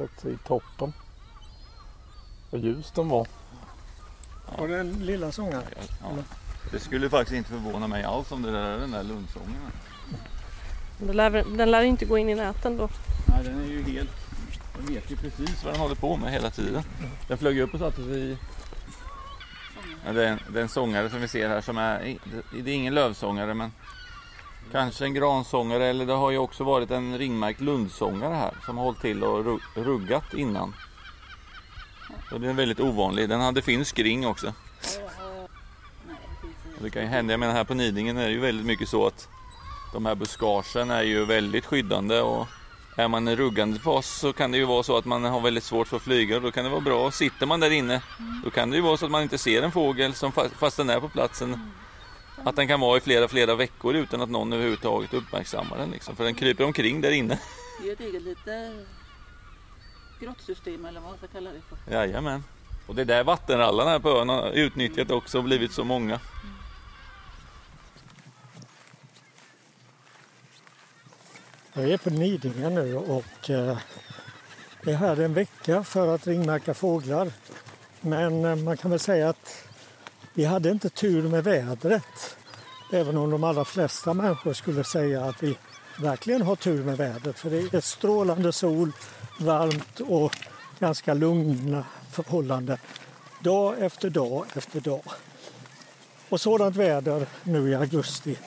sätter sig i toppen. Vad ljus den var. Och den lilla sångaren. Ja. Det skulle faktiskt inte förvåna mig alls om det där är den där lundsången. Den lär, den lär inte gå in i näten då. Nej, den är ju helt... Den vet ju precis vad den håller på med hela tiden. Den flög upp och satte sig i... Ja, det, är en, det är en sångare som vi ser här som är... Det är ingen lövsångare men kanske en gransångare eller det har ju också varit en ringmärkt lundsångare här som har hållit till och ruggat innan. Så den är väldigt ovanlig. Den hade finsk ring också. Och det kan ju hända, jag menar här på Nidingen är det ju väldigt mycket så att de här buskagen är ju väldigt skyddande och är man en ruggande fas så kan det ju vara så att man har väldigt svårt för att flyga och då kan det vara bra. Sitter man där inne då kan det ju vara så att man inte ser en fågel som fast den är på platsen. Att den kan vara i flera, flera veckor utan att någon överhuvudtaget uppmärksammar den liksom. För den kryper omkring där inne. Det är ett eget litet grottsystem eller vad man ska kalla det för. Jajamän. Och det är där vattenrallarna här på ön har utnyttjat också och blivit så många. Jag är på Nidingen nu och eh, är här en vecka för att ringmärka fåglar. Men eh, man kan väl säga att vi hade inte tur med vädret. Även om de allra flesta människor skulle säga att vi verkligen har tur med vädret. För det är strålande sol, varmt och ganska lugna förhållanden. Dag efter dag efter dag. Och sådant väder nu i augusti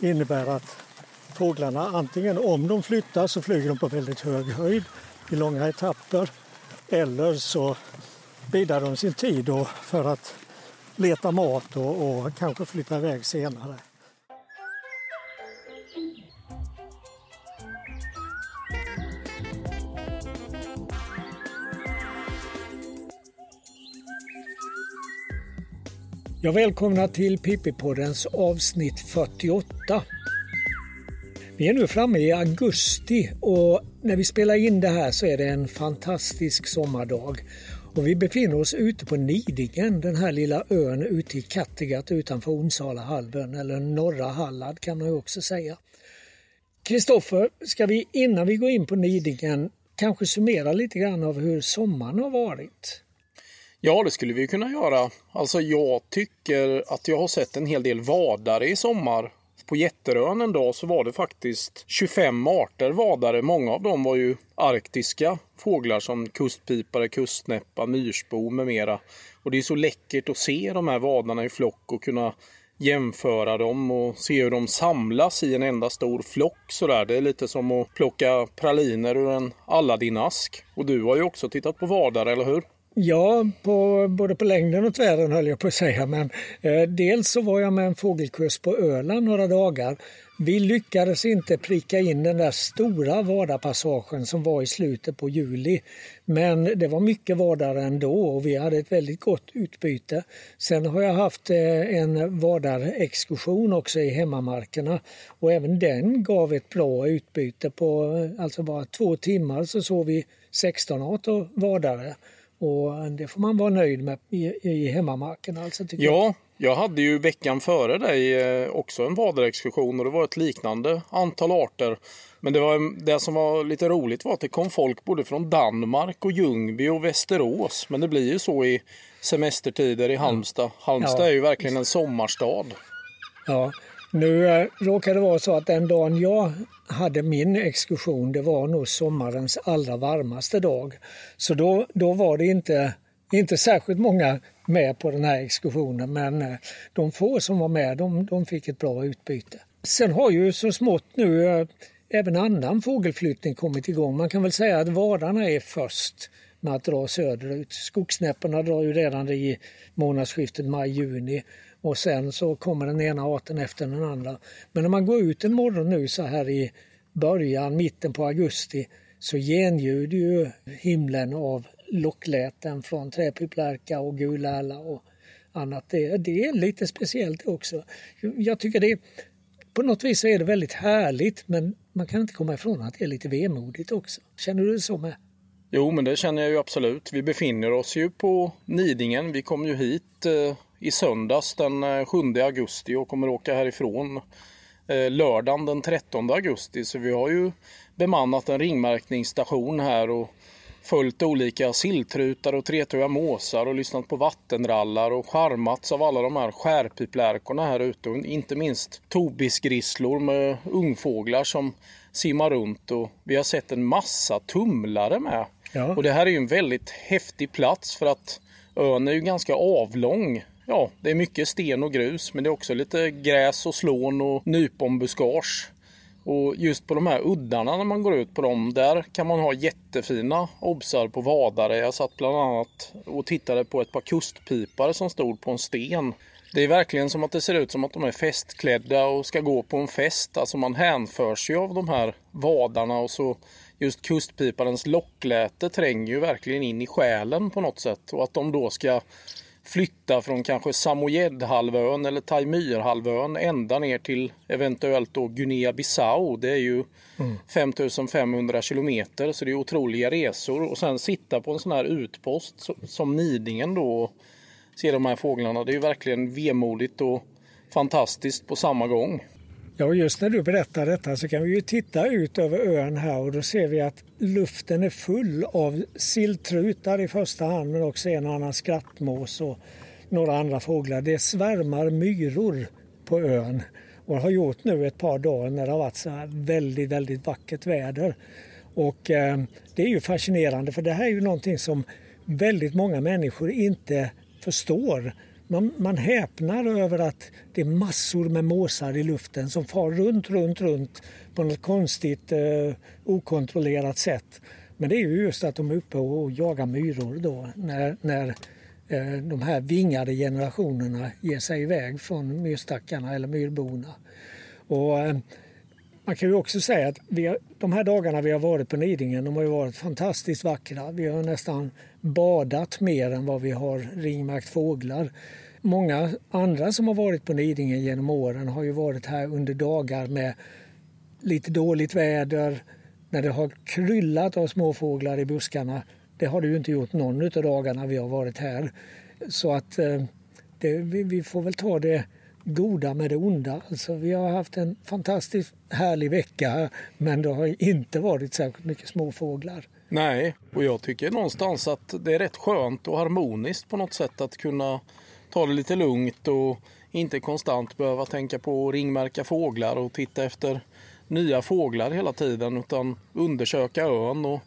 innebär att fåglarna antingen om de flyttar så flyger de på väldigt hög höjd i långa etapper eller så bidrar de sin tid för att leta mat och, och kanske flytta iväg senare. Jag välkomnar till Pippi-poddens avsnitt 48. Vi är nu framme i augusti och när vi spelar in det här så är det en fantastisk sommardag. Och vi befinner oss ute på Nidingen, den här lilla ön ute i Kattegatt utanför Onsala halvön, eller norra Halland kan man ju också säga. Kristoffer, ska vi innan vi går in på Nidingen kanske summera lite grann av hur sommaren har varit? Ja, det skulle vi kunna göra. Alltså jag tycker att jag har sett en hel del vadare i sommar på Jätterön en dag så var det faktiskt 25 arter vadare. Många av dem var ju arktiska fåglar som kustpipare, kustnäppa, myrsbo med mera. Och det är så läckert att se de här vadarna i flock och kunna jämföra dem och se hur de samlas i en enda stor flock sådär. Det är lite som att plocka praliner ur en Aladdin-ask. Och du har ju också tittat på vadare, eller hur? Ja, på, både på längden och tvären höll jag på att säga. Men eh, dels så var jag med en fågelkurs på Öland några dagar. Vi lyckades inte pricka in den där stora Vardapassagen som var i slutet på juli. Men det var mycket Vardare ändå och vi hade ett väldigt gott utbyte. Sen har jag haft eh, en Vardarexkursion också i hemmamarkerna och även den gav ett bra utbyte. På alltså bara två timmar så såg vi 16 arter Vardare. Och det får man vara nöjd med i, i hemmamarken. Alltså, ja, jag. jag hade ju veckan före dig eh, också en vaderexkursion och det var ett liknande antal arter. Men det, var, det som var lite roligt var att det kom folk både från Danmark och Ljungby och Västerås. Men det blir ju så i semestertider i Halmstad. Halmstad ja. är ju verkligen en sommarstad. Ja, nu råkade råkar det vara så att den dagen jag hade min exkursion, det var nog sommarens allra varmaste dag. Så då, då var det inte, inte särskilt många med på den här exkursionen men eh, de få som var med de, de fick ett bra utbyte. Sen har ju så smått nu eh, även annan fågelflyttning kommit igång. Man kan väl säga att vadarna är först med att dra söderut. Skogsnäpporna drar ju redan i månadsskiftet maj-juni och sen så kommer den ena arten efter den andra. Men när man går ut en morgon nu så här i början, mitten på augusti så genljuder ju himlen av lockläten från träpiplärka och gulärla och annat. Det, det är lite speciellt också. Jag tycker det på något vis är det väldigt härligt men man kan inte komma ifrån att det är lite vemodigt också. Känner du det så med? Jo, men det känner jag ju absolut. Vi befinner oss ju på Nidingen. Vi kom ju hit eh, i söndags den 7 eh, augusti och kommer åka härifrån eh, lördagen den 13 augusti. Så vi har ju bemannat en ringmärkningsstation här och följt olika silltrutar och tretöiga måsar och lyssnat på vattenrallar och charmats av alla de här skärpiplärkorna här ute och inte minst tobisgrisslor med ungfåglar som simmar runt och vi har sett en massa tumlare med. Ja. Och det här är ju en väldigt häftig plats för att ön är ju ganska avlång. Ja, det är mycket sten och grus men det är också lite gräs och slån och nyponbuskage. Och just på de här uddarna när man går ut på dem, där kan man ha jättefina obsar på vadare. Jag satt bland annat och tittade på ett par kustpipare som stod på en sten. Det är verkligen som att det ser ut som att de är festklädda och ska gå på en fest. Alltså man hänförs ju av de här vadarna och så just kustpiparens lockläte tränger ju verkligen in i själen på något sätt. Och att de då ska flytta från kanske Samoyedhalvön eller Taimyrhalvön ända ner till eventuellt då Guinea-Bissau. Det är ju 5500 kilometer så det är otroliga resor. Och sen sitta på en sån här utpost so- som Nidingen då och se de här fåglarna. Det är ju verkligen vemodigt och fantastiskt på samma gång. Ja, just när du berättar detta så kan vi ju titta ut över ön här och då ser vi att luften är full av silltrutar i första hand men också en och annan skrattmås och några andra fåglar. Det svärmar myror på ön och har gjort nu ett par dagar när det har varit så här väldigt, väldigt vackert väder. Och eh, det är ju fascinerande för det här är ju någonting som väldigt många människor inte förstår. Man, man häpnar över att det är massor med måsar i luften som far runt, runt, runt på något konstigt eh, okontrollerat sätt. Men det är ju just att de är uppe och jagar myror då när, när eh, de här vingade generationerna ger sig iväg från myrstackarna eller myrborna. Och, eh, man kan ju också säga att vi har, de här dagarna vi har varit på Nidingen de har ju varit fantastiskt vackra. Vi har nästan badat mer än vad vi har ringmärkt fåglar. Många andra som har varit på Nidingen genom åren har ju varit här under dagar med lite dåligt väder, när det har kryllat av småfåglar i buskarna. Det har det ju inte gjort någon av dagarna vi har varit här. Så att eh, det, vi, vi får väl ta det goda med det onda. Alltså, vi har haft en fantastiskt härlig vecka här, men det har inte varit särskilt mycket småfåglar. Nej, och jag tycker någonstans att det är rätt skönt och harmoniskt på något sätt att kunna ta det lite lugnt och inte konstant behöva tänka på att ringmärka fåglar och titta efter nya fåglar hela tiden utan undersöka ön och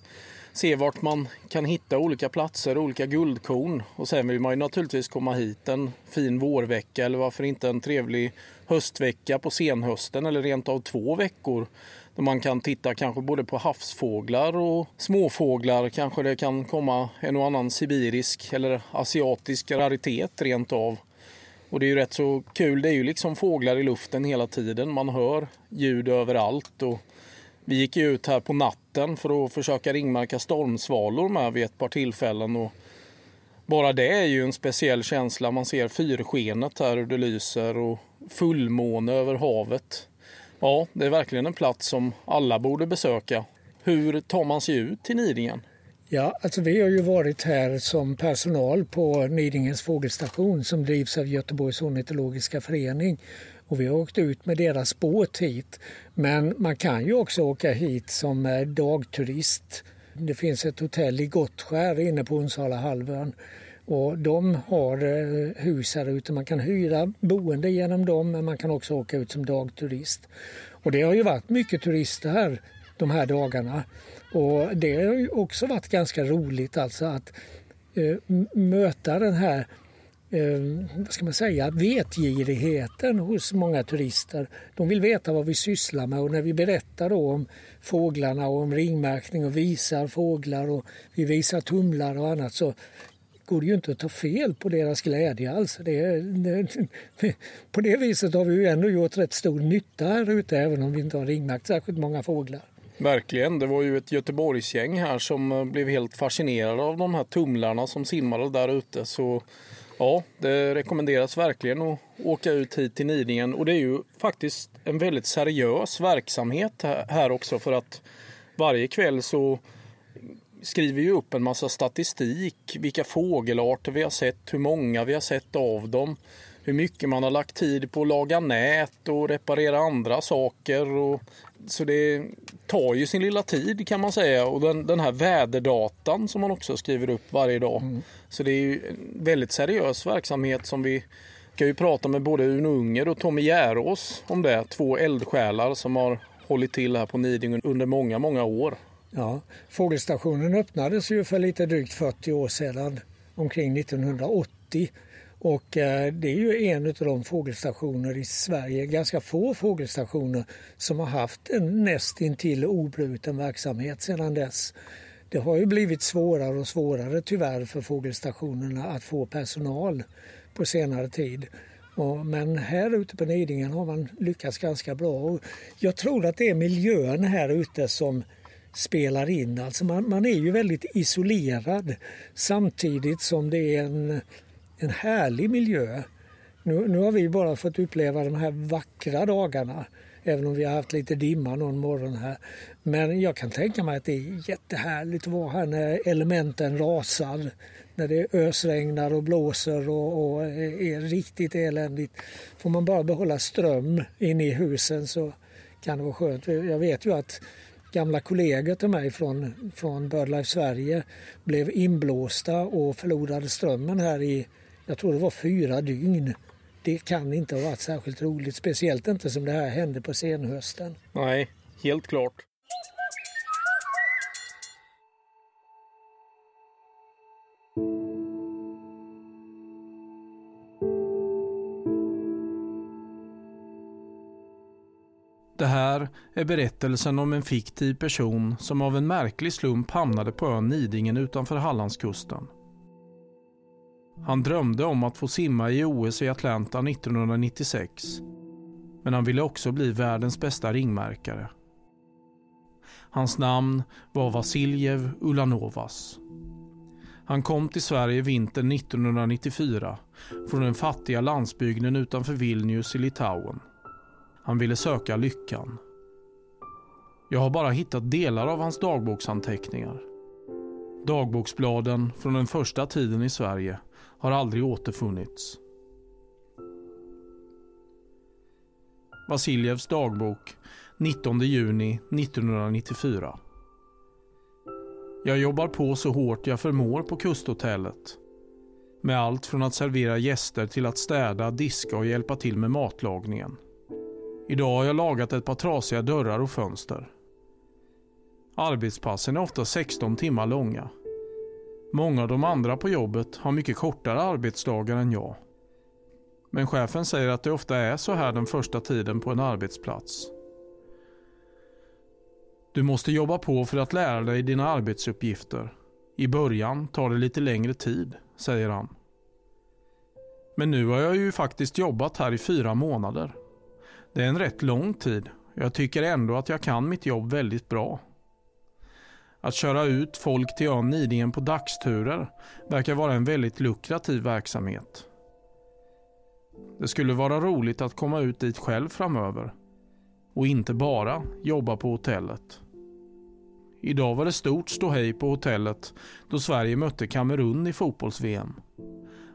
se vart man kan hitta olika platser, olika guldkorn. Och sen vill man ju naturligtvis komma hit en fin vårvecka eller varför inte en trevlig höstvecka på senhösten eller rent av två veckor. Där man kan titta kanske både på havsfåglar och småfåglar. Kanske det kan komma en och annan sibirisk eller asiatisk raritet rent av. Och det är ju rätt så kul. Det är ju liksom fåglar i luften hela tiden. Man hör ljud överallt. Och vi gick ut här på natten för att försöka ringmärka stormsvalor med vid ett par tillfällen. Och bara det är ju en speciell känsla. Man ser fyrskenet här hur det lyser och fullmåne över havet. Ja, det är verkligen en plats som alla borde besöka. Hur tar man sig ut till Nidingen? Ja, alltså vi har ju varit här som personal på Nidingens fågelstation som drivs av Göteborgs ornitologiska förening. Och vi har åkt ut med deras båt hit. Men man kan ju också åka hit som eh, dagturist. Det finns ett hotell i Gottskär inne på Onsala halvön. Och de har eh, hus här ute. Man kan hyra boende genom dem men man kan också åka ut som dagturist. Och det har ju varit mycket turister här de här dagarna. Och det har ju också varit ganska roligt alltså att eh, möta den här eh, Eh, vad ska man säga, vetgirigheten hos många turister. De vill veta vad vi sysslar med och när vi berättar då om fåglarna och om ringmärkning och visar fåglar och vi visar tumlar och annat så går det ju inte att ta fel på deras glädje alls. Det, det, på det viset har vi ju ändå gjort rätt stor nytta här ute även om vi inte har ringmärkt särskilt många fåglar. Verkligen. Det var ju ett Göteborgsgäng här som eh, blev helt fascinerade av de här tumlarna som simmade där ute. Så ja, det rekommenderas verkligen att åka ut hit till Nidingen. Och det är ju faktiskt en väldigt seriös verksamhet här- också för att varje kväll så skriver ju upp en massa statistik. Vilka fågelarter vi har sett, hur många vi har sett av dem. hur mycket man har lagt tid på att laga nät och reparera andra saker. Och, så det tar ju sin lilla tid kan man säga. Och den, den här väderdatan som man också skriver upp varje dag. Mm. Så det är ju en väldigt seriös verksamhet som vi ska ju prata med både Uno Unger och Tommy Järås om det. Två eldsjälar som har hållit till här på Nidingen under många, många år. Ja, fågelstationen öppnades ju för lite drygt 40 år sedan, omkring 1980. Och eh, det är ju en av de fågelstationer i Sverige, ganska få fågelstationer, som har haft en nästintill obruten verksamhet sedan dess. Det har ju blivit svårare och svårare tyvärr för fågelstationerna att få personal på senare tid. Men här ute på Nidingen har man lyckats ganska bra. Jag tror att det är miljön här ute som spelar in. Alltså man, man är ju väldigt isolerad samtidigt som det är en, en härlig miljö. Nu, nu har vi bara fått uppleva de här vackra dagarna även om vi har haft lite dimma någon morgon här. Men jag kan tänka mig att det är jättehärligt att vara här när elementen rasar. När det ösregnar och blåser och, och är riktigt eländigt. Får man bara behålla ström inne i husen så kan det vara skönt. Jag vet ju att gamla kollegor till mig från, från BirdLife Sverige blev inblåsta och förlorade strömmen här i, jag tror det var fyra dygn. Det kan inte ha varit särskilt roligt, speciellt inte som det här hände på senhösten. Nej, helt klart. Det här är berättelsen om en fiktiv person som av en märklig slump hamnade på ön Nidingen utanför Hallandskusten. Han drömde om att få simma i OS i Atlanta 1996. Men han ville också bli världens bästa ringmärkare. Hans namn var Vasiljev Ulanovas. Han kom till Sverige vintern 1994 från den fattiga landsbygden utanför Vilnius i Litauen. Han ville söka lyckan. Jag har bara hittat delar av hans dagboksanteckningar. Dagboksbladen från den första tiden i Sverige har aldrig återfunnits. Vasiljevs dagbok 19 juni 1994. Jag jobbar på så hårt jag förmår på kusthotellet. Med allt från att servera gäster till att städa, diska och hjälpa till med matlagningen. Idag har jag lagat ett par trasiga dörrar och fönster. Arbetspassen är ofta 16 timmar långa. Många av de andra på jobbet har mycket kortare arbetsdagar än jag. Men chefen säger att det ofta är så här den första tiden på en arbetsplats. Du måste jobba på för att lära dig dina arbetsuppgifter. I början tar det lite längre tid, säger han. Men nu har jag ju faktiskt jobbat här i fyra månader. Det är en rätt lång tid. Jag tycker ändå att jag kan mitt jobb väldigt bra. Att köra ut folk till ön Nidingen på dagsturer verkar vara en väldigt lukrativ verksamhet. Det skulle vara roligt att komma ut dit själv framöver och inte bara jobba på hotellet. Idag var det stort ståhej på hotellet då Sverige mötte Kamerun i fotbolls-VM.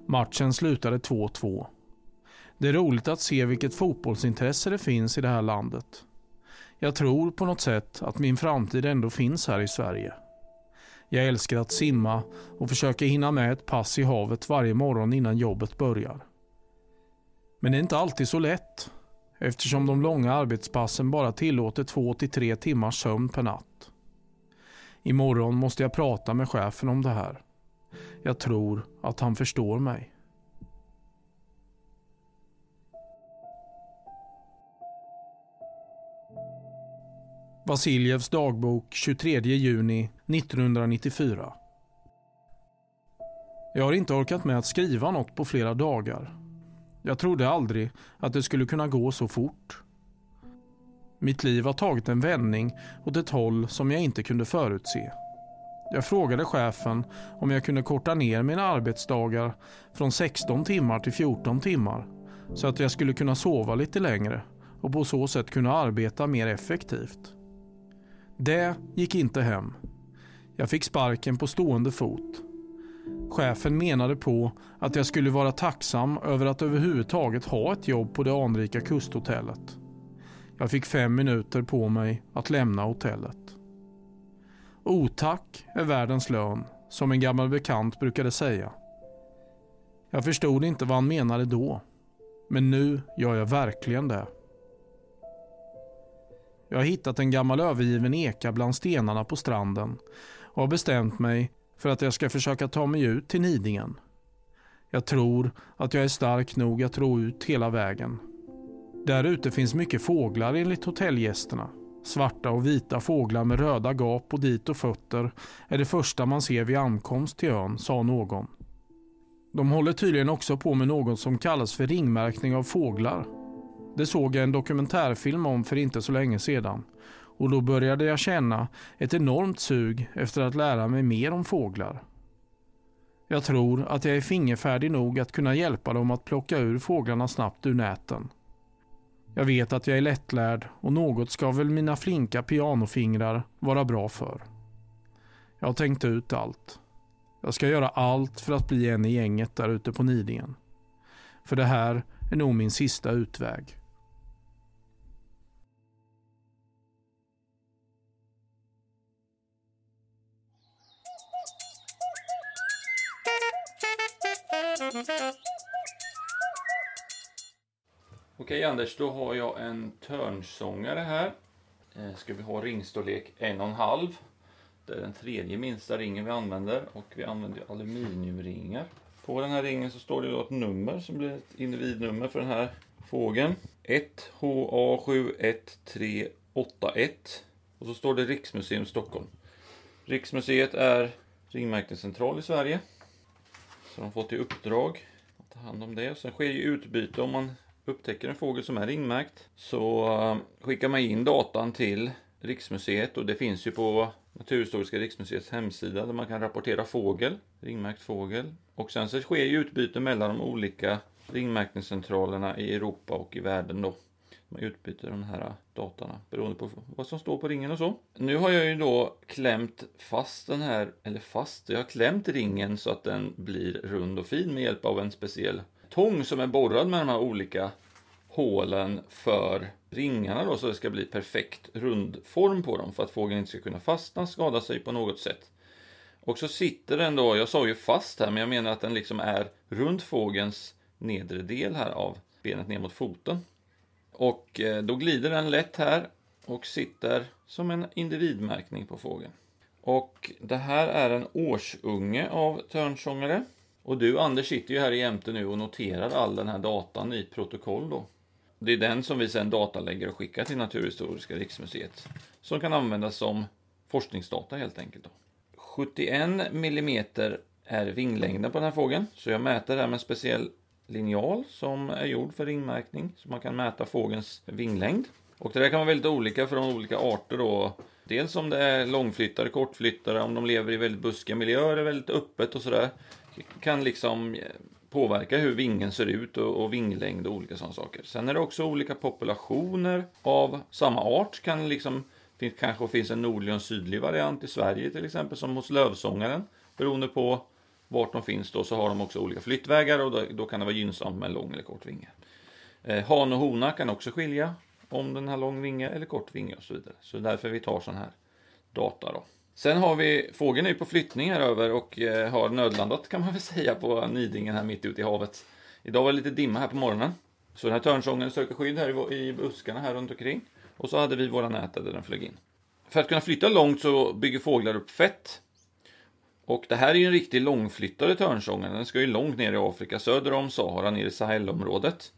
Matchen slutade 2-2. Det är roligt att se vilket fotbollsintresse det finns i det här landet. Jag tror på något sätt att min framtid ändå finns här i Sverige. Jag älskar att simma och försöker hinna med ett pass i havet varje morgon innan jobbet börjar. Men det är inte alltid så lätt eftersom de långa arbetspassen bara tillåter 2-3 timmars sömn per natt. Imorgon måste jag prata med chefen om det här. Jag tror att han förstår mig. Vasiljevs dagbok 23 juni 1994. Jag har inte orkat med att skriva något på flera dagar. Jag trodde aldrig att det skulle kunna gå så fort. Mitt liv har tagit en vändning åt ett håll som jag inte kunde förutse. Jag frågade chefen om jag kunde korta ner mina arbetsdagar från 16 timmar till 14 timmar så att jag skulle kunna sova lite längre och på så sätt kunna arbeta mer effektivt. Det gick inte hem. Jag fick sparken på stående fot. Chefen menade på att jag skulle vara tacksam över att överhuvudtaget ha ett jobb på det anrika kusthotellet. Jag fick fem minuter på mig att lämna hotellet. Otack är världens lön, som en gammal bekant brukade säga. Jag förstod inte vad han menade då, men nu gör jag verkligen det. Jag har hittat en gammal övergiven eka bland stenarna på stranden och har bestämt mig för att jag ska försöka ta mig ut till Nidingen. Jag tror att jag är stark nog att ro ut hela vägen. Där ute finns mycket fåglar enligt hotellgästerna. Svarta och vita fåglar med röda gap och dit och fötter är det första man ser vid ankomst till ön, sa någon. De håller tydligen också på med något som kallas för ringmärkning av fåglar. Det såg jag en dokumentärfilm om för inte så länge sedan och då började jag känna ett enormt sug efter att lära mig mer om fåglar. Jag tror att jag är fingerfärdig nog att kunna hjälpa dem att plocka ur fåglarna snabbt ur näten. Jag vet att jag är lättlärd och något ska väl mina flinka pianofingrar vara bra för. Jag har tänkt ut allt. Jag ska göra allt för att bli en i gänget där ute på Nidingen. För det här är nog min sista utväg. Okej Anders, då har jag en törnsångare här. Eh, ska vi ha ringstorlek 1,5. Det är den tredje minsta ringen vi använder och vi använder aluminiumringar. På den här ringen så står det då ett nummer som blir ett individnummer för den här fågeln. 1HA71381 och så står det Riksmuseum Stockholm. Riksmuseet är ringmärkningscentral i Sverige. Så de har fått i uppdrag att ta hand om det. Sen sker ju utbyte om man upptäcker en fågel som är ringmärkt så eh, skickar man in datan till Riksmuseet och det finns ju på Naturhistoriska riksmuseets hemsida där man kan rapportera fågel, ringmärkt fågel. Och sen så sker ju utbyte mellan de olika ringmärkningscentralerna i Europa och i världen då. Man utbyter de här datorna beroende på vad som står på ringen och så. Nu har jag ju då klämt fast den här, eller fast, jag har klämt ringen så att den blir rund och fin med hjälp av en speciell tång som är borrad med de här olika hålen för ringarna då så det ska bli perfekt rundform på dem för att fågeln inte ska kunna fastna, skada sig på något sätt. Och så sitter den då, jag sa ju fast här, men jag menar att den liksom är runt fågelns nedre del här av benet ner mot foten. Och eh, då glider den lätt här och sitter som en individmärkning på fågeln. Och det här är en årsunge av törnsångare. Och du Anders sitter ju här i jämte nu och noterar all den här datan i protokoll då. Det är den som vi sen datalägger och skickar till Naturhistoriska riksmuseet. Som kan användas som forskningsdata helt enkelt. Då. 71 mm är vinglängden på den här fågeln. Så jag mäter det här med en speciell linjal som är gjord för ringmärkning. Så man kan mäta fågelns vinglängd. Och det där kan vara väldigt olika för de olika arter då. Dels om det är långflyttare, kortflyttare, om de lever i väldigt buskiga miljöer, väldigt öppet och sådär. Kan liksom eh, påverka hur vingen ser ut och, och vinglängd och olika sådana saker. Sen är det också olika populationer av samma art. Kan liksom, finns, kanske finns en nordlig och en sydlig variant i Sverige till exempel som hos lövsångaren. Beroende på vart de finns då så har de också olika flyttvägar och då, då kan det vara gynnsamt med lång eller kort vinge. Eh, han och hona kan också skilja om den har lång vinge eller kort vinge och så vidare. Så därför vi tar sån här data då. Sen har vi, fågeln är på flyttning här över och eh, har nödlandat kan man väl säga på Nidingen här mitt ute i havet. Idag var det lite dimma här på morgonen. Så den här törnsången söker skydd här i, i buskarna här runt omkring. Och så hade vi våra nät där den flög in. För att kunna flytta långt så bygger fåglar upp fett. Och det här är ju en riktig långflyttare törnsångare. Den ska ju långt ner i Afrika, söder om Sahara, ner i Sahelområdet.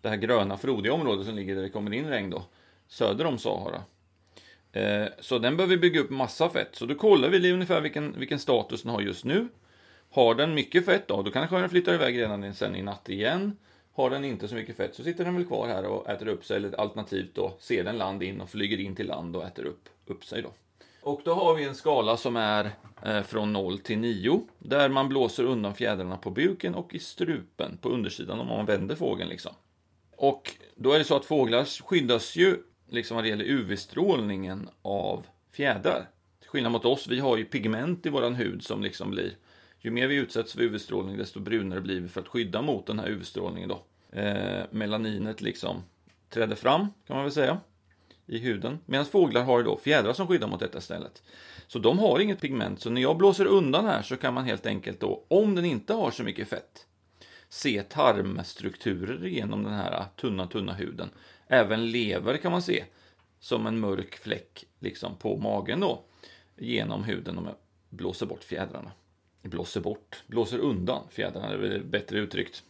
Det här gröna, frodiga området som ligger där det kommer in regn då. Söder om Sahara. Eh, så den behöver bygga upp massa fett. Så då kollar vi ungefär vilken, vilken status den har just nu. Har den mycket fett då, då kanske den flyttar iväg redan sen i natt igen. Har den inte så mycket fett så sitter den väl kvar här och äter upp sig. Eller alternativt då ser den land in och flyger in till land och äter upp, upp sig då. Och då har vi en skala som är eh, från 0 till 9. Där man blåser undan fjädrarna på buken och i strupen på undersidan om man vänder fågeln liksom. Och då är det så att fåglar skyddas ju liksom vad det gäller UV-strålningen av fjädrar. Till skillnad mot oss, vi har ju pigment i våran hud som liksom blir ju mer vi utsätts för UV-strålning desto brunare blir vi för att skydda mot den här UV-strålningen då. Eh, melaninet liksom träder fram kan man väl säga i huden. Medan fåglar har då fjädrar som skyddar mot detta istället. Så de har inget pigment, så när jag blåser undan här så kan man helt enkelt då, om den inte har så mycket fett, se tarmstrukturer genom den här tunna, tunna huden. Även lever kan man se som en mörk fläck liksom på magen då genom huden om jag blåser bort fjädrarna. Blåser bort, blåser undan fjädrarna, det är bättre uttryckt.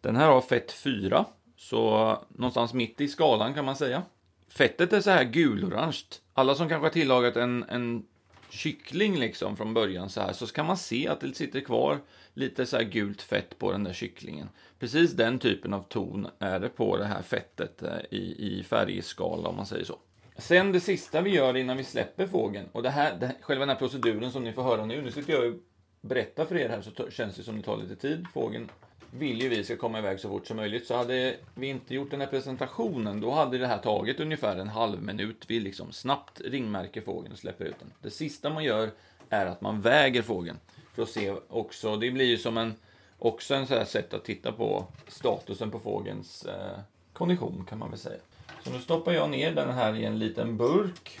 Den här har fett 4, så någonstans mitt i skalan kan man säga. Fettet är så här gulorange. Alla som kanske har tillagat en, en kyckling liksom från början så här så kan man se att det sitter kvar lite så här gult fett på den där kycklingen. Precis den typen av ton är det på det här fettet eh, i, i färgskala om man säger så. Sen det sista vi gör innan vi släpper fågeln och det här, det, själva den här proceduren som ni får höra nu. Nu sitter jag och berättar för er här så känns det som det tar lite tid. Fågeln vill ju vi ska komma iväg så fort som möjligt. Så hade vi inte gjort den här presentationen, då hade det här tagit ungefär en halv minut. Vi liksom snabbt ringmärker fågeln och släpper ut den. Det sista man gör är att man väger fågeln. För att se också, det blir ju som en, också en så här sätt att titta på statusen på fågelns eh, kondition kan man väl säga. Så nu stoppar jag ner den här i en liten burk.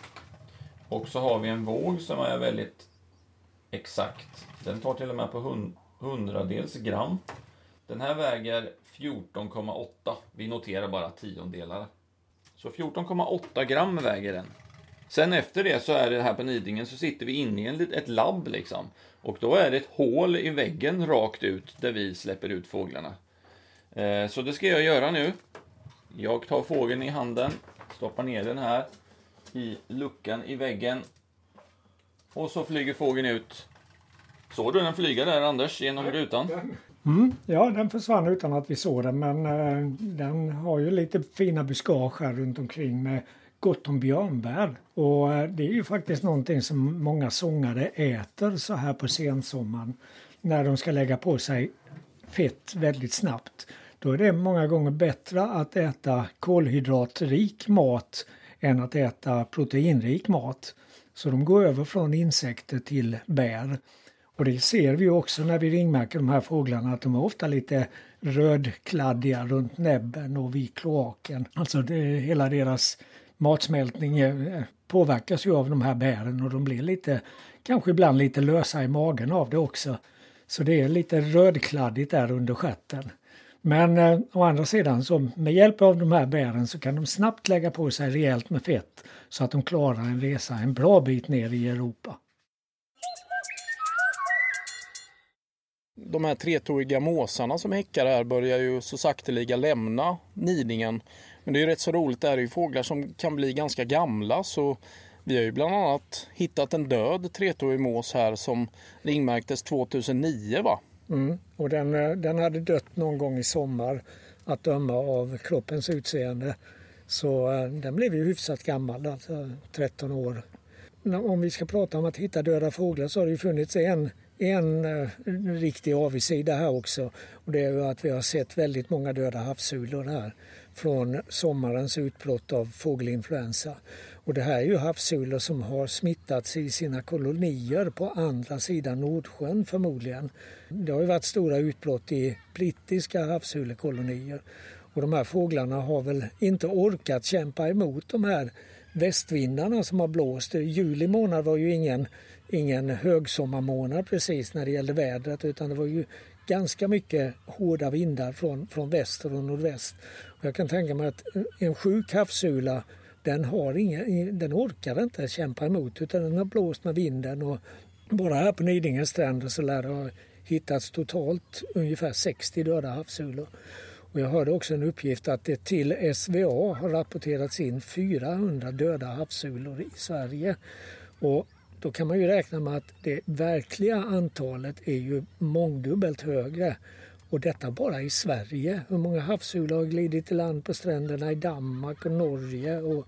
Och så har vi en våg som är väldigt exakt. Den tar till och med på hundradels gram. Den här väger 14,8. Vi noterar bara tiondelar. Så 14,8 gram väger den. Sen efter det så är det här på Nidingen så sitter vi inne i ett labb liksom. Och då är det ett hål i väggen rakt ut där vi släpper ut fåglarna. Eh, så det ska jag göra nu. Jag tar fågeln i handen, stoppar ner den här i luckan i väggen. Och så flyger fågeln ut. Såg du den flyga där Anders, genom rutan? Mm, ja, den försvann utan att vi såg den men eh, den har ju lite fina buskage här runt omkring med gott om björnbär. Och eh, det är ju faktiskt någonting som många sångare äter så här på sensommaren när de ska lägga på sig fett väldigt snabbt. Då är det många gånger bättre att äta kolhydratrik mat än att äta proteinrik mat. Så de går över från insekter till bär. Och det ser vi också när vi ringmärker de här fåglarna att de är ofta lite rödkladdiga runt näbben och vid kloaken. Alltså det, hela deras matsmältning eh, påverkas ju av de här bären och de blir lite, kanske ibland lite lösa i magen av det också. Så det är lite rödkladdigt där under stjärten. Men eh, å andra sidan så med hjälp av de här bären så kan de snabbt lägga på sig rejält med fett så att de klarar en resa en bra bit ner i Europa. De här tretåiga måsarna som häckar här börjar ju så sakteliga lämna nidingen. Men det är ju rätt så roligt, det här är ju fåglar som kan bli ganska gamla så vi har ju bland annat hittat en död tretåig mås här som ringmärktes 2009 va? Mm, och den, eh, den hade dött någon gång i sommar att döma av kroppens utseende. Så eh, den blev ju hyfsat gammal, alltså 13 år. Om vi ska prata om att hitta döda fåglar så har det ju funnits en en eh, riktig avigsida här också. Och det är att vi har sett väldigt många döda havsulor här från sommarens utbrott av fågelinfluensa. Och det här är ju havsulor som har smittats i sina kolonier på andra sidan Nordsjön förmodligen. Det har ju varit stora utbrott i brittiska havsulekolonier. Och de här fåglarna har väl inte orkat kämpa emot de här västvindarna som har blåst. Juli månad var ju ingen ingen högsommarmånad precis när det gällde vädret utan det var ju ganska mycket hårda vindar från, från väster och nordväst. Och jag kan tänka mig att en sjuk havsula den, har inga, den orkar inte kämpa emot utan den har blåst med vinden och bara här på Nidingens stränder så lär det ha hittats totalt ungefär 60 döda havsulor. Och jag hörde också en uppgift att det till SVA har rapporterats in 400 döda havsulor i Sverige. Och då kan man ju räkna med att det verkliga antalet är ju mångdubbelt högre. Och detta bara i Sverige. Hur många havsulor har glidit i land på stränderna i Danmark och Norge och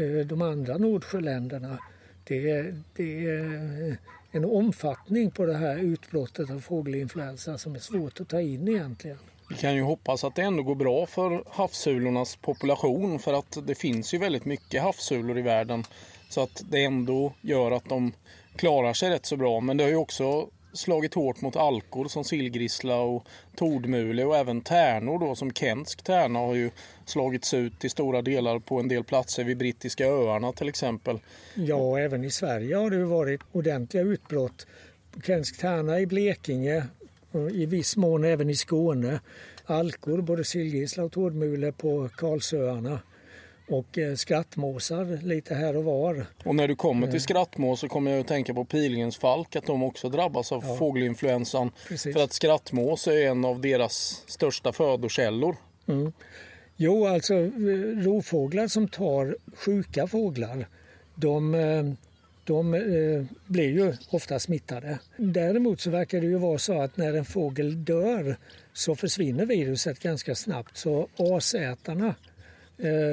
eh, de andra Nordsjöländerna. Det är, det är eh, en omfattning på det här utbrottet av fågelinfluensa som är svårt att ta in egentligen. Vi kan ju hoppas att det ändå går bra för havssulornas population för att det finns ju väldigt mycket havssulor i världen. Så att det ändå gör att de klarar sig rätt så bra. Men det har ju också slagit hårt mot alkor som sillgrissla och tordmule och även tärnor då som Kentsk tärna har ju slagits ut i stora delar på en del platser vid brittiska öarna till exempel. Ja, även i Sverige har det varit ordentliga utbrott. Kentsk tärna i Blekinge och i viss mån även i Skåne. Alkor, både sillgrissla och tordmule på Karlsöarna och eh, skrattmåsar lite här och var. Och när du kommer till skrattmås så kommer jag att tänka på pilgrims falk, att de också drabbas av Ja. fågelinfluensan. Precis. För att skrattmås är en av deras största födokällor. Jo, alltså eh, rovfåglar som tar sjuka fåglar, de, eh, de eh, blir ju ofta smittade. Däremot så verkar det ju vara så att när en fågel dör så försvinner viruset ganska snabbt. Så asätarna, eh,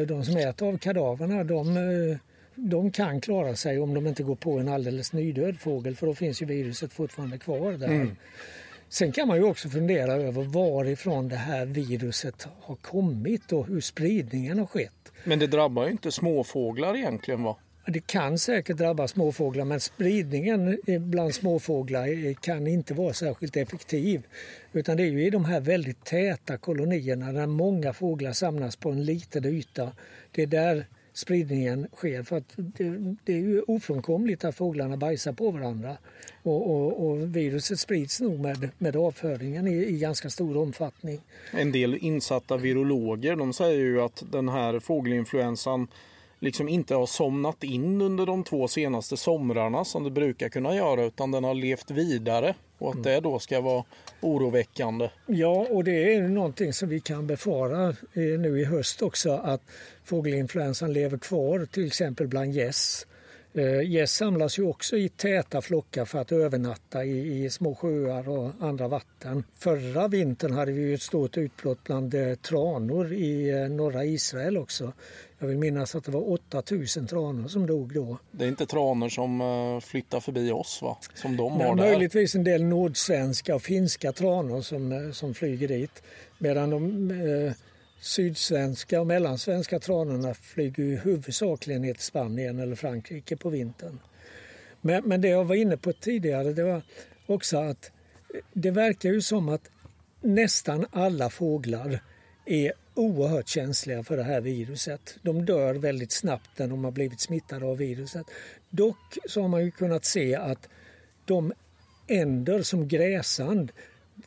de som äter av kadaverna, de, eh, de kan klara sig om de inte går på en alldeles nydöd fågel för då finns ju viruset fortfarande kvar där. Sen kan man ju också fundera över varifrån det här viruset har kommit och hur spridningen har skett. Men det drabbar ju inte småfåglar egentligen va? Det kan säkert drabba småfåglar men spridningen bland småfåglar kan inte vara särskilt effektiv. Utan det är ju i de här väldigt täta kolonierna där många fåglar samlas på en liten yta. Det är där spridningen sker. För att det, det är ju ofrånkomligt att fåglarna bajsar på varandra. Och, och, och viruset sprids nog med, med avföringen i, i ganska stor omfattning. En del insatta virologer de säger ju att den här fågelinfluensan liksom inte har somnat in under de två senaste somrarna som det brukar kunna göra utan den har levt vidare och att det då ska vara oroväckande. Ja, och det är någonting som vi kan befara eh, nu i höst också att fågelinfluensan lever kvar till exempel bland gäss. Eh, Gäss samlas ju också i täta flockar för att övernatta i, i små sjöar och andra vatten. Förra vintern hade vi ju ett stort utbrott bland eh, tranor i eh, norra Israel också. Jag vill minnas att det var 8000 tranor som dog då. Det är inte tranor som flyttar förbi oss va? Som de Nej, har där. möjligtvis en del nordsvenska och finska tranor som, som flyger dit. Medan de sydsvenska och mellansvenska tranorna flyger ju huvudsakligen ner till Spanien eller Frankrike på vintern. Men, men det jag var inne på tidigare det var också att det verkar ju som att nästan alla fåglar är oerhört känsliga för det här viruset. De dör väldigt snabbt när de har blivit smittade av viruset. Dock så har man ju kunnat se att de änder som gräsand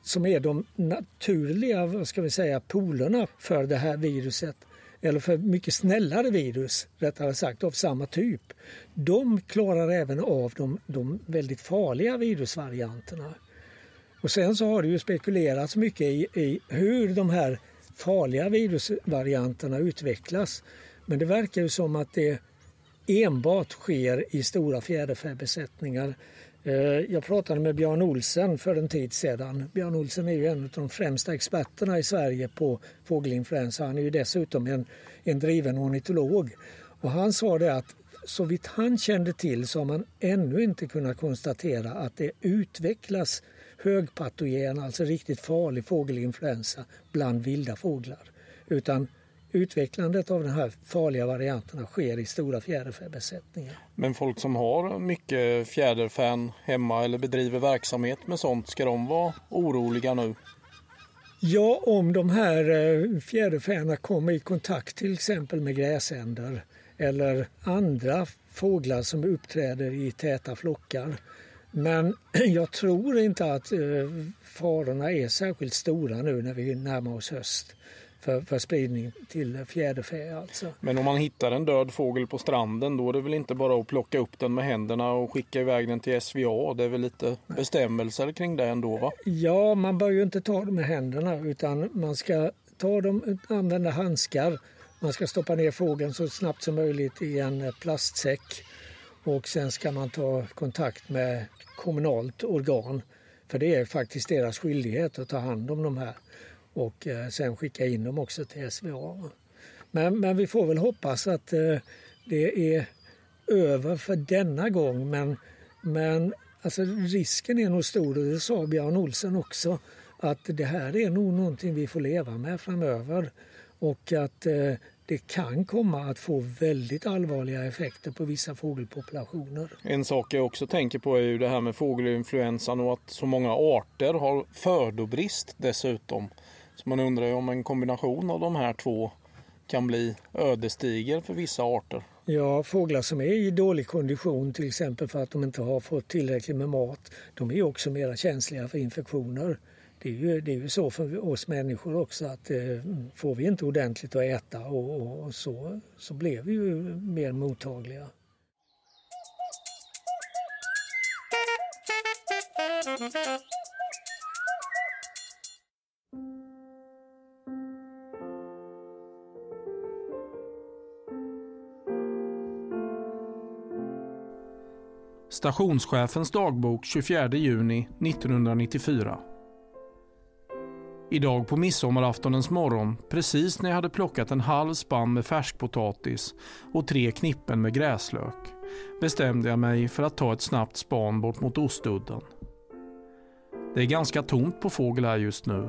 som är de naturliga vad ska vi säga, polerna för det här viruset eller för mycket snällare virus, rättare sagt, av samma typ. De klarar även av de, de väldigt farliga virusvarianterna. Och sen så har det ju spekulerats mycket i, i hur de här farliga virusvarianterna utvecklas. Men det verkar ju som att det enbart sker i stora fjäderfäbesättningar. Eh, jag pratade med Björn Olsen för en tid sedan. Björn Olsen är ju en av de främsta experterna i Sverige på fågelinfluensa. Han är ju dessutom en, en driven ornitolog. Och han sa det att så vitt han kände till så har man ännu inte kunnat konstatera att det utvecklas högpatogen, alltså riktigt farlig fågelinfluensa bland vilda fåglar. Utan utvecklandet av de här farliga varianterna sker i stora fjäderfäbesättningar. Men folk som har mycket fjäderfän hemma eller bedriver verksamhet med sånt, ska de vara oroliga nu? Ja, om de här eh, fjäderfäna kommer i kontakt till exempel med gräsänder eller andra fåglar som uppträder i täta flockar. Men jag tror inte att eh, farorna är särskilt stora nu när vi närmar oss höst för, för spridning till fjäderfä. Alltså. Men om man hittar en död fågel på stranden då är det väl inte bara att plocka upp den med händerna och skicka iväg den till SVA. Det är väl lite bestämmelser kring det ändå va? Ja, man bör ju inte ta dem med händerna utan man ska ta dem, använda handskar. Man ska stoppa ner fågeln så snabbt som möjligt i en plastsäck och sen ska man ta kontakt med kommunalt organ. För det är faktiskt deras skyldighet att ta hand om de här och eh, sen skicka in dem också till SVA. Men, men vi får väl hoppas att eh, det är över för denna gång. Men, men alltså, risken är nog stor, och det sa Björn Olsen också, att det här är nog någonting vi får leva med framöver och att eh, det kan komma att få väldigt allvarliga effekter på vissa fågelpopulationer. En sak jag också tänker på är ju det här med fågelinfluensan och att så många arter har födobrist dessutom. Så man undrar ju om en kombination av de här två kan bli ödesdiger för vissa arter. Ja, fåglar som är i dålig kondition till exempel för att de inte har fått tillräckligt med mat, de är också mer känsliga för infektioner. Det är, ju, det är ju så för oss människor också att eh, får vi inte ordentligt att äta och, och, och så, så blir vi ju mer mottagliga. Stationschefens dagbok 24 juni 1994. Idag på midsommaraftonens morgon, precis när jag hade plockat en halv spann med färskpotatis och tre knippen med gräslök, bestämde jag mig för att ta ett snabbt span bort mot Ostudden. Det är ganska tomt på fågel här just nu,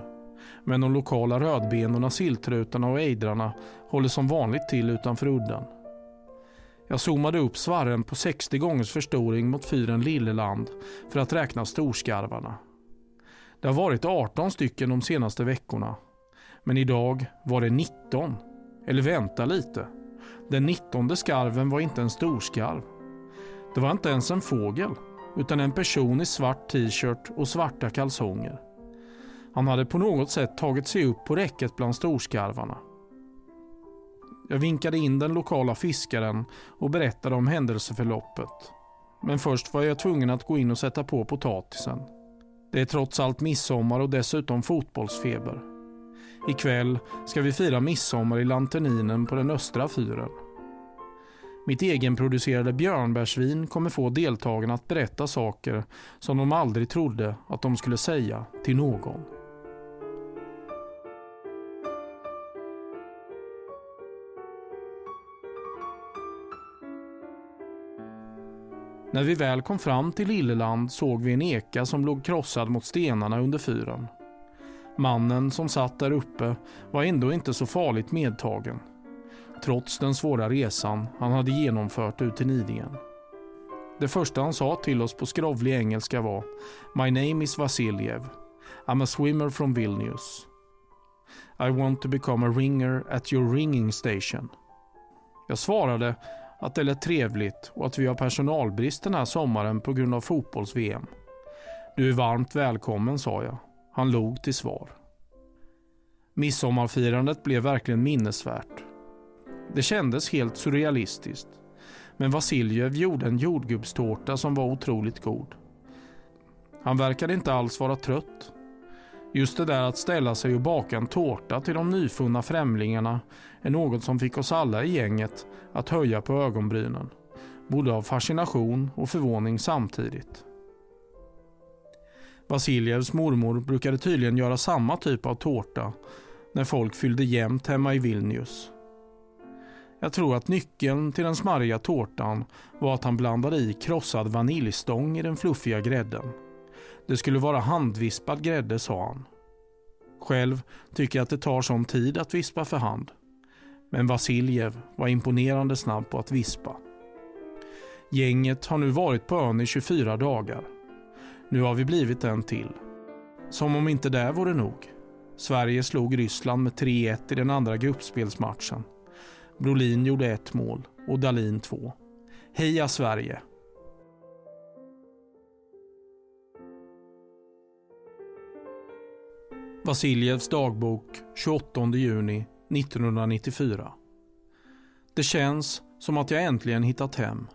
men de lokala rödbenorna, silltrutarna och ejdrarna håller som vanligt till utanför udden. Jag zoomade upp svarren på 60 gångers förstoring mot fyren Lilleland för att räkna storskarvarna. Det har varit 18 stycken de senaste veckorna. Men idag var det 19. Eller vänta lite. Den 19 skarven var inte en storskarv. Det var inte ens en fågel, utan en person i svart t-shirt och svarta kalsonger. Han hade på något sätt tagit sig upp på räcket bland storskarvarna. Jag vinkade in den lokala fiskaren och berättade om händelseförloppet. Men först var jag tvungen att gå in och sätta på potatisen. Det är trots allt midsommar och dessutom fotbollsfeber. Ikväll ska vi fira midsommar i lanterninen på den östra fyren. Mitt egenproducerade björnbärsvin kommer få deltagarna att berätta saker som de aldrig trodde att de skulle säga till någon. När vi väl kom fram till Lilleland såg vi en eka som låg krossad mot stenarna under fyren. Mannen som satt där uppe var ändå inte så farligt medtagen. Trots den svåra resan han hade genomfört ut till Nidingen. Det första han sa till oss på skrovlig engelska var My name is Vasiljev. I'm a swimmer from Vilnius. I want to become a ringer at your ringing station. Jag svarade att det lät trevligt och att vi har personalbrist den här sommaren på grund av fotbolls-VM. Du är varmt välkommen, sa jag. Han log till svar. Midsommarfirandet blev verkligen minnesvärt. Det kändes helt surrealistiskt. Men Vasiljev gjorde en jordgubbstårta som var otroligt god. Han verkade inte alls vara trött. Just det där att ställa sig och baka en tårta till de nyfunna främlingarna är något som fick oss alla i gänget att höja på ögonbrynen. Både av fascination och förvåning samtidigt. Vasiljevs mormor brukade tydligen göra samma typ av tårta när folk fyllde jämnt hemma i Vilnius. Jag tror att nyckeln till den smarriga tårtan var att han blandade i krossad vaniljstång i den fluffiga grädden. Det skulle vara handvispad grädde, sa han. Själv tycker jag att det tar sån tid att vispa för hand. Men Vasiljev var imponerande snabb på att vispa. Gänget har nu varit på ön i 24 dagar. Nu har vi blivit en till. Som om inte det vore nog. Sverige slog Ryssland med 3-1 i den andra gruppspelsmatchen. Brolin gjorde ett mål och Dalin två. Heja Sverige! Vasiljevs dagbok 28 juni 1994. Det känns som att jag äntligen hittat hem.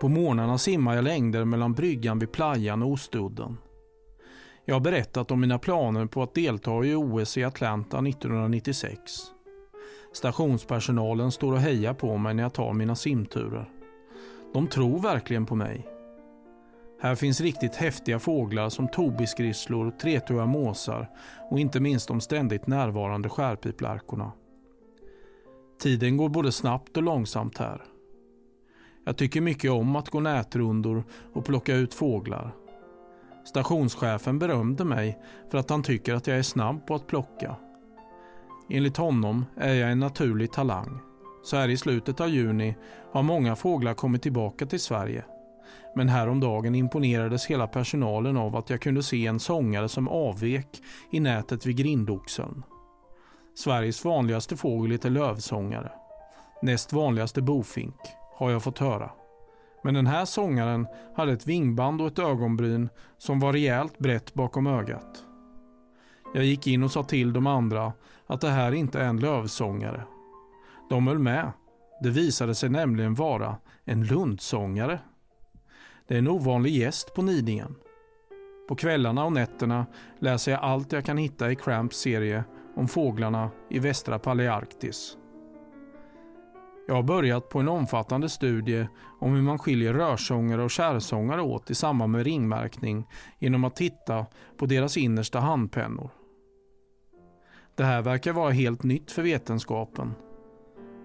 På morgnarna simmar jag längder mellan bryggan vid Playan och Ostudden. Jag har berättat om mina planer på att delta i OS i Atlanta 1996. Stationspersonalen står och hejar på mig när jag tar mina simturer. De tror verkligen på mig. Här finns riktigt häftiga fåglar som tobisgrisslor, tretåiga måsar och inte minst de ständigt närvarande skärpiplärkorna. Tiden går både snabbt och långsamt här. Jag tycker mycket om att gå nätrundor och plocka ut fåglar. Stationschefen berömde mig för att han tycker att jag är snabb på att plocka. Enligt honom är jag en naturlig talang. Så här i slutet av juni har många fåglar kommit tillbaka till Sverige. Men häromdagen imponerades hela personalen av att jag kunde se en sångare som avvek i nätet vid Grindoxen. Sveriges vanligaste fågel heter lövsångare. Näst vanligaste bofink, har jag fått höra. Men den här sångaren hade ett vingband och ett ögonbryn som var rejält brett bakom ögat. Jag gick in och sa till de andra att det här inte är en lövsångare. De höll med. Det visade sig nämligen vara en lundsångare. Det är en ovanlig gäst på Nidingen. På kvällarna och nätterna läser jag allt jag kan hitta i Cramps serie om fåglarna i västra Palearktis. Jag har börjat på en omfattande studie om hur man skiljer rörsångare och kärrsångare åt i samband med ringmärkning genom att titta på deras innersta handpennor. Det här verkar vara helt nytt för vetenskapen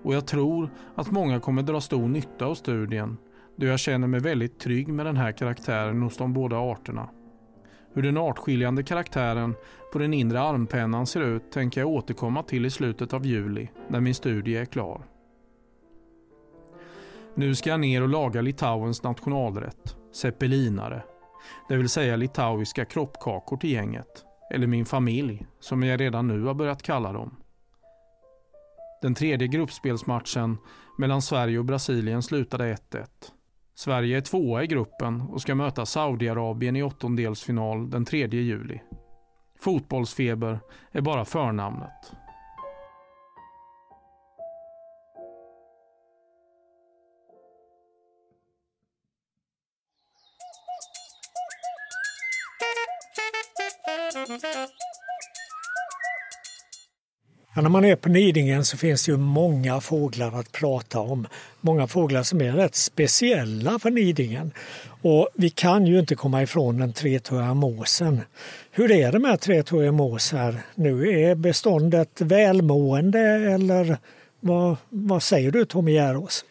och jag tror att många kommer dra stor nytta av studien då jag känner mig väldigt trygg med den här karaktären hos de båda arterna. Hur den artskiljande karaktären på den inre armpennan ser ut tänker jag återkomma till i slutet av juli när min studie är klar. Nu ska jag ner och laga Litauens nationalrätt, zeppelinare. Det vill säga litauiska kroppkakor till gänget. Eller min familj, som jag redan nu har börjat kalla dem. Den tredje gruppspelsmatchen mellan Sverige och Brasilien slutade 1-1. Sverige är tvåa i gruppen och ska möta Saudiarabien i åttondelsfinal den 3 juli. Fotbollsfeber är bara förnamnet. Ja, när man är på Nidingen så finns det ju många fåglar att prata om. Många fåglar som är rätt speciella för Nidingen. Och vi kan ju inte komma ifrån den tretåiga måsen. Hur är det med tretåiga mås här nu? Är beståndet välmående eller vad, vad säger du Tommy Järås?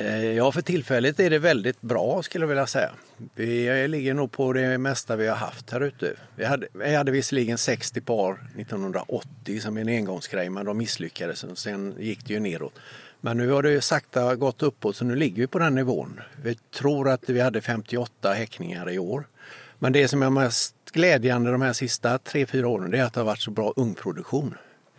Eh, ja, för tillfället är det väldigt bra skulle jag vilja säga. Vi ligger nog på det mesta vi har haft här ute. Vi hade, vi hade visserligen 60 par 1980 som en engångsgrej men de misslyckades och sen gick det ju neråt. Men nu har det sakta gått uppåt så nu ligger vi på den nivån. Vi tror att vi hade 58 häckningar i år. Men det som är mest glädjande de här sista 3-4 åren det är att det har varit så bra ungproduktion.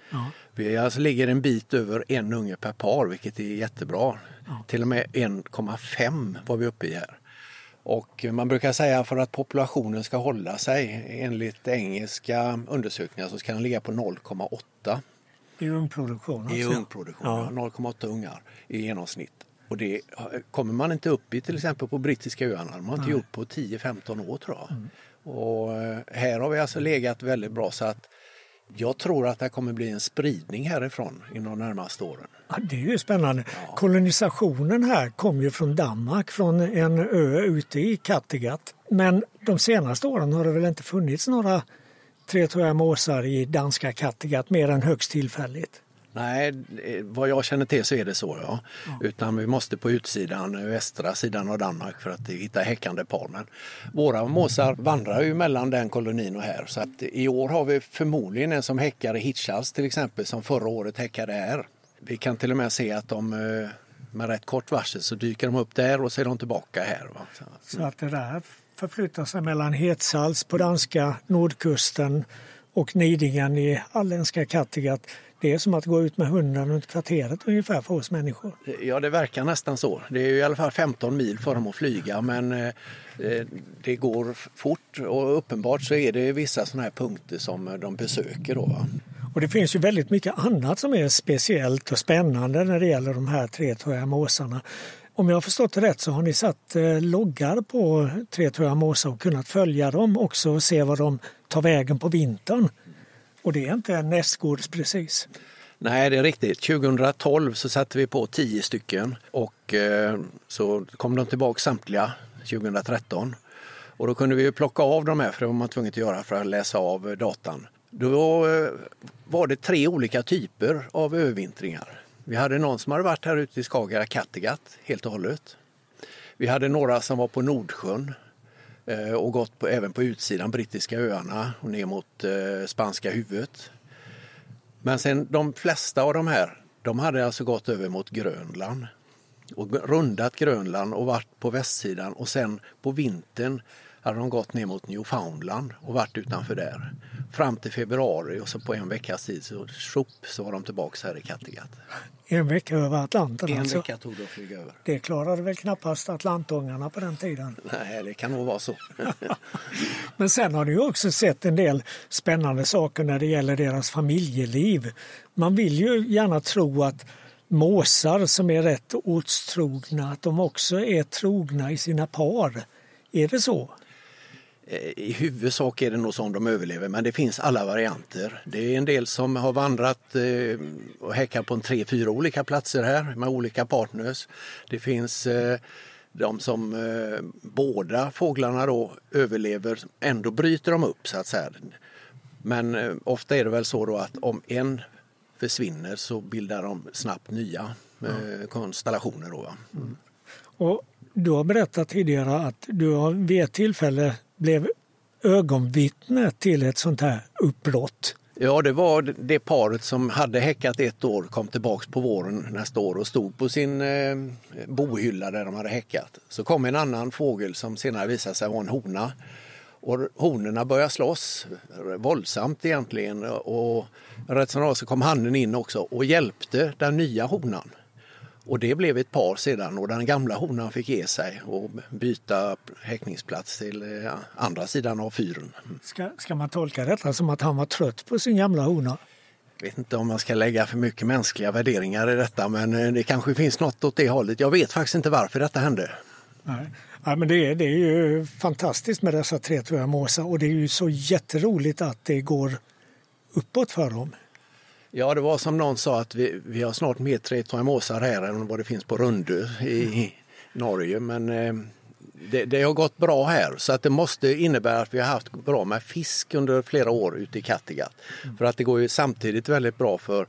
Ja. Vi alltså ligger en bit över en unge per par vilket är jättebra. Ja. Till och med 1,5 var vi uppe i här. Och man brukar säga för att populationen ska hålla sig enligt engelska undersökningar så ska den ligga på 0,8. I ungproduktion? Alltså. I ungproduktion, ja. 0,8 ungar i genomsnitt. Och det kommer man inte upp i till exempel på brittiska öarna. De har inte gjort på 10-15 år tror jag. Mm. Och eh, här har vi alltså legat väldigt bra så att jag tror att det kommer bli en spridning härifrån inom de närmaste åren. Ja, det är ju spännande. Ja. Kolonisationen här kom ju från Danmark, från en ö ute i Kattegatt. Men de senaste åren har det väl inte funnits några tretåiga måsar i danska Kattegatt mer än högst tillfälligt? Nej, vad jag känner till så är det så. Ja. ja. Utan vi måste på utsidan, västra sidan av Danmark för att hitta häckande par. Men våra måsar vandrar ju mellan den kolonin och här. Så att i år har vi förmodligen en som häckar i Hitchhals till exempel som förra året häckade här. Vi kan till och med se att de eh, med rätt kort varsel så dyker de upp där och så är de tillbaka här. Va? Så att det där förflyttar sig mellan Hetshals på danska nordkusten och Nidingen i halländska Kattegatt det är som att gå ut med hunden runt kvarteret ungefär för oss människor. Ja, det verkar nästan så. Det är i alla fall 15 mil för dem att flyga men eh, det går fort och uppenbart så är det vissa sådana här punkter som de besöker. Då, va? Och det finns ju väldigt mycket annat som är speciellt och spännande när det gäller de här tretåiga måsarna. Om jag har förstått det rätt så har ni satt eh, loggar på tretåiga måsar och kunnat följa dem också och se var de tar vägen på vintern. Och det är inte en nästgårds precis. Nej, det är riktigt. 2012 så satte vi på tio stycken och eh, så kom de tillbaka samtliga 2013. Och då kunde vi plocka av de här, för det var man tvungen att göra för att läsa av datan. Då eh, var det tre olika typer av övervintringar. Vi hade någon som hade varit här ute i Skagerrak, Kattegatt helt och hållet. Vi hade några som var på Nordsjön Eh, och gått på, även på utsidan, brittiska öarna och ner mot eh, spanska huvudet. Men sen de flesta av de här, de hade alltså gått över mot Grönland och rundat Grönland och varit på västsidan och sen på vintern hade de gått ner mot Newfoundland och varit utanför där. Fram till februari och så på en veckas tid så, shop, så var de tillbaka här i Kattegatt. En vecka över Atlanten En alltså. vecka tog det att flyga över. Det klarade väl knappast Atlantungarna på den tiden. Nej, det kan nog vara så. Men sen har du också sett en del spännande saker när det gäller deras familjeliv. Man vill ju gärna tro att måsar som är rätt ortstrogna, att de också är trogna i sina par. Är det så? Eh, I huvudsak är det nog som de överlever, men det finns alla varianter. Det är en del som har vandrat eh, och häckat på tre, fyra olika platser här med olika partners. Det finns eh, de som båda fåglarna då överlever, ändå bryter de upp så att säga. Men ofta är det väl så då att om en försvinner så bildar de snabbt nya eh, konstellationer. Då, va? Och du har berättat tidigare att du har vid ett tillfälle blev ögonvittne till ett sånt här uppbrott. Ja, det var det paret som hade häckat ett år, kom tillbaks på våren nästa år och stod på sin eh, bohylla där de hade häckat. Så kom en annan fågel som senare visade sig vara en hona. Och honorna började slåss våldsamt egentligen och rätt som det var så kom hannen in också och hjälpte den nya honan. Och det blev ett par sedan och den gamla honan fick ge sig och byta häckningsplats till eh, andra sidan av fyren. Ska, ska man tolka detta som att han var trött på sin gamla hona? Jag vet inte om man ska lägga för mycket mänskliga värderingar i detta men eh, det kanske finns något åt det hållet. Jag vet faktiskt inte varför detta hände. Nej. Ja, men det, är, det är ju fantastiskt med dessa tretröja måsar och det är ju så jätteroligt att det går uppåt för dem. Ja, det var som någon sa att vi, vi har snart mer tretåimåsar här än vad det finns på Rundö i, Norge. Men eh, det, det har gått bra här så att det måste innebära att vi har haft bra med fisk under flera år ute i Kattegatt. För att det går ju samtidigt väldigt bra för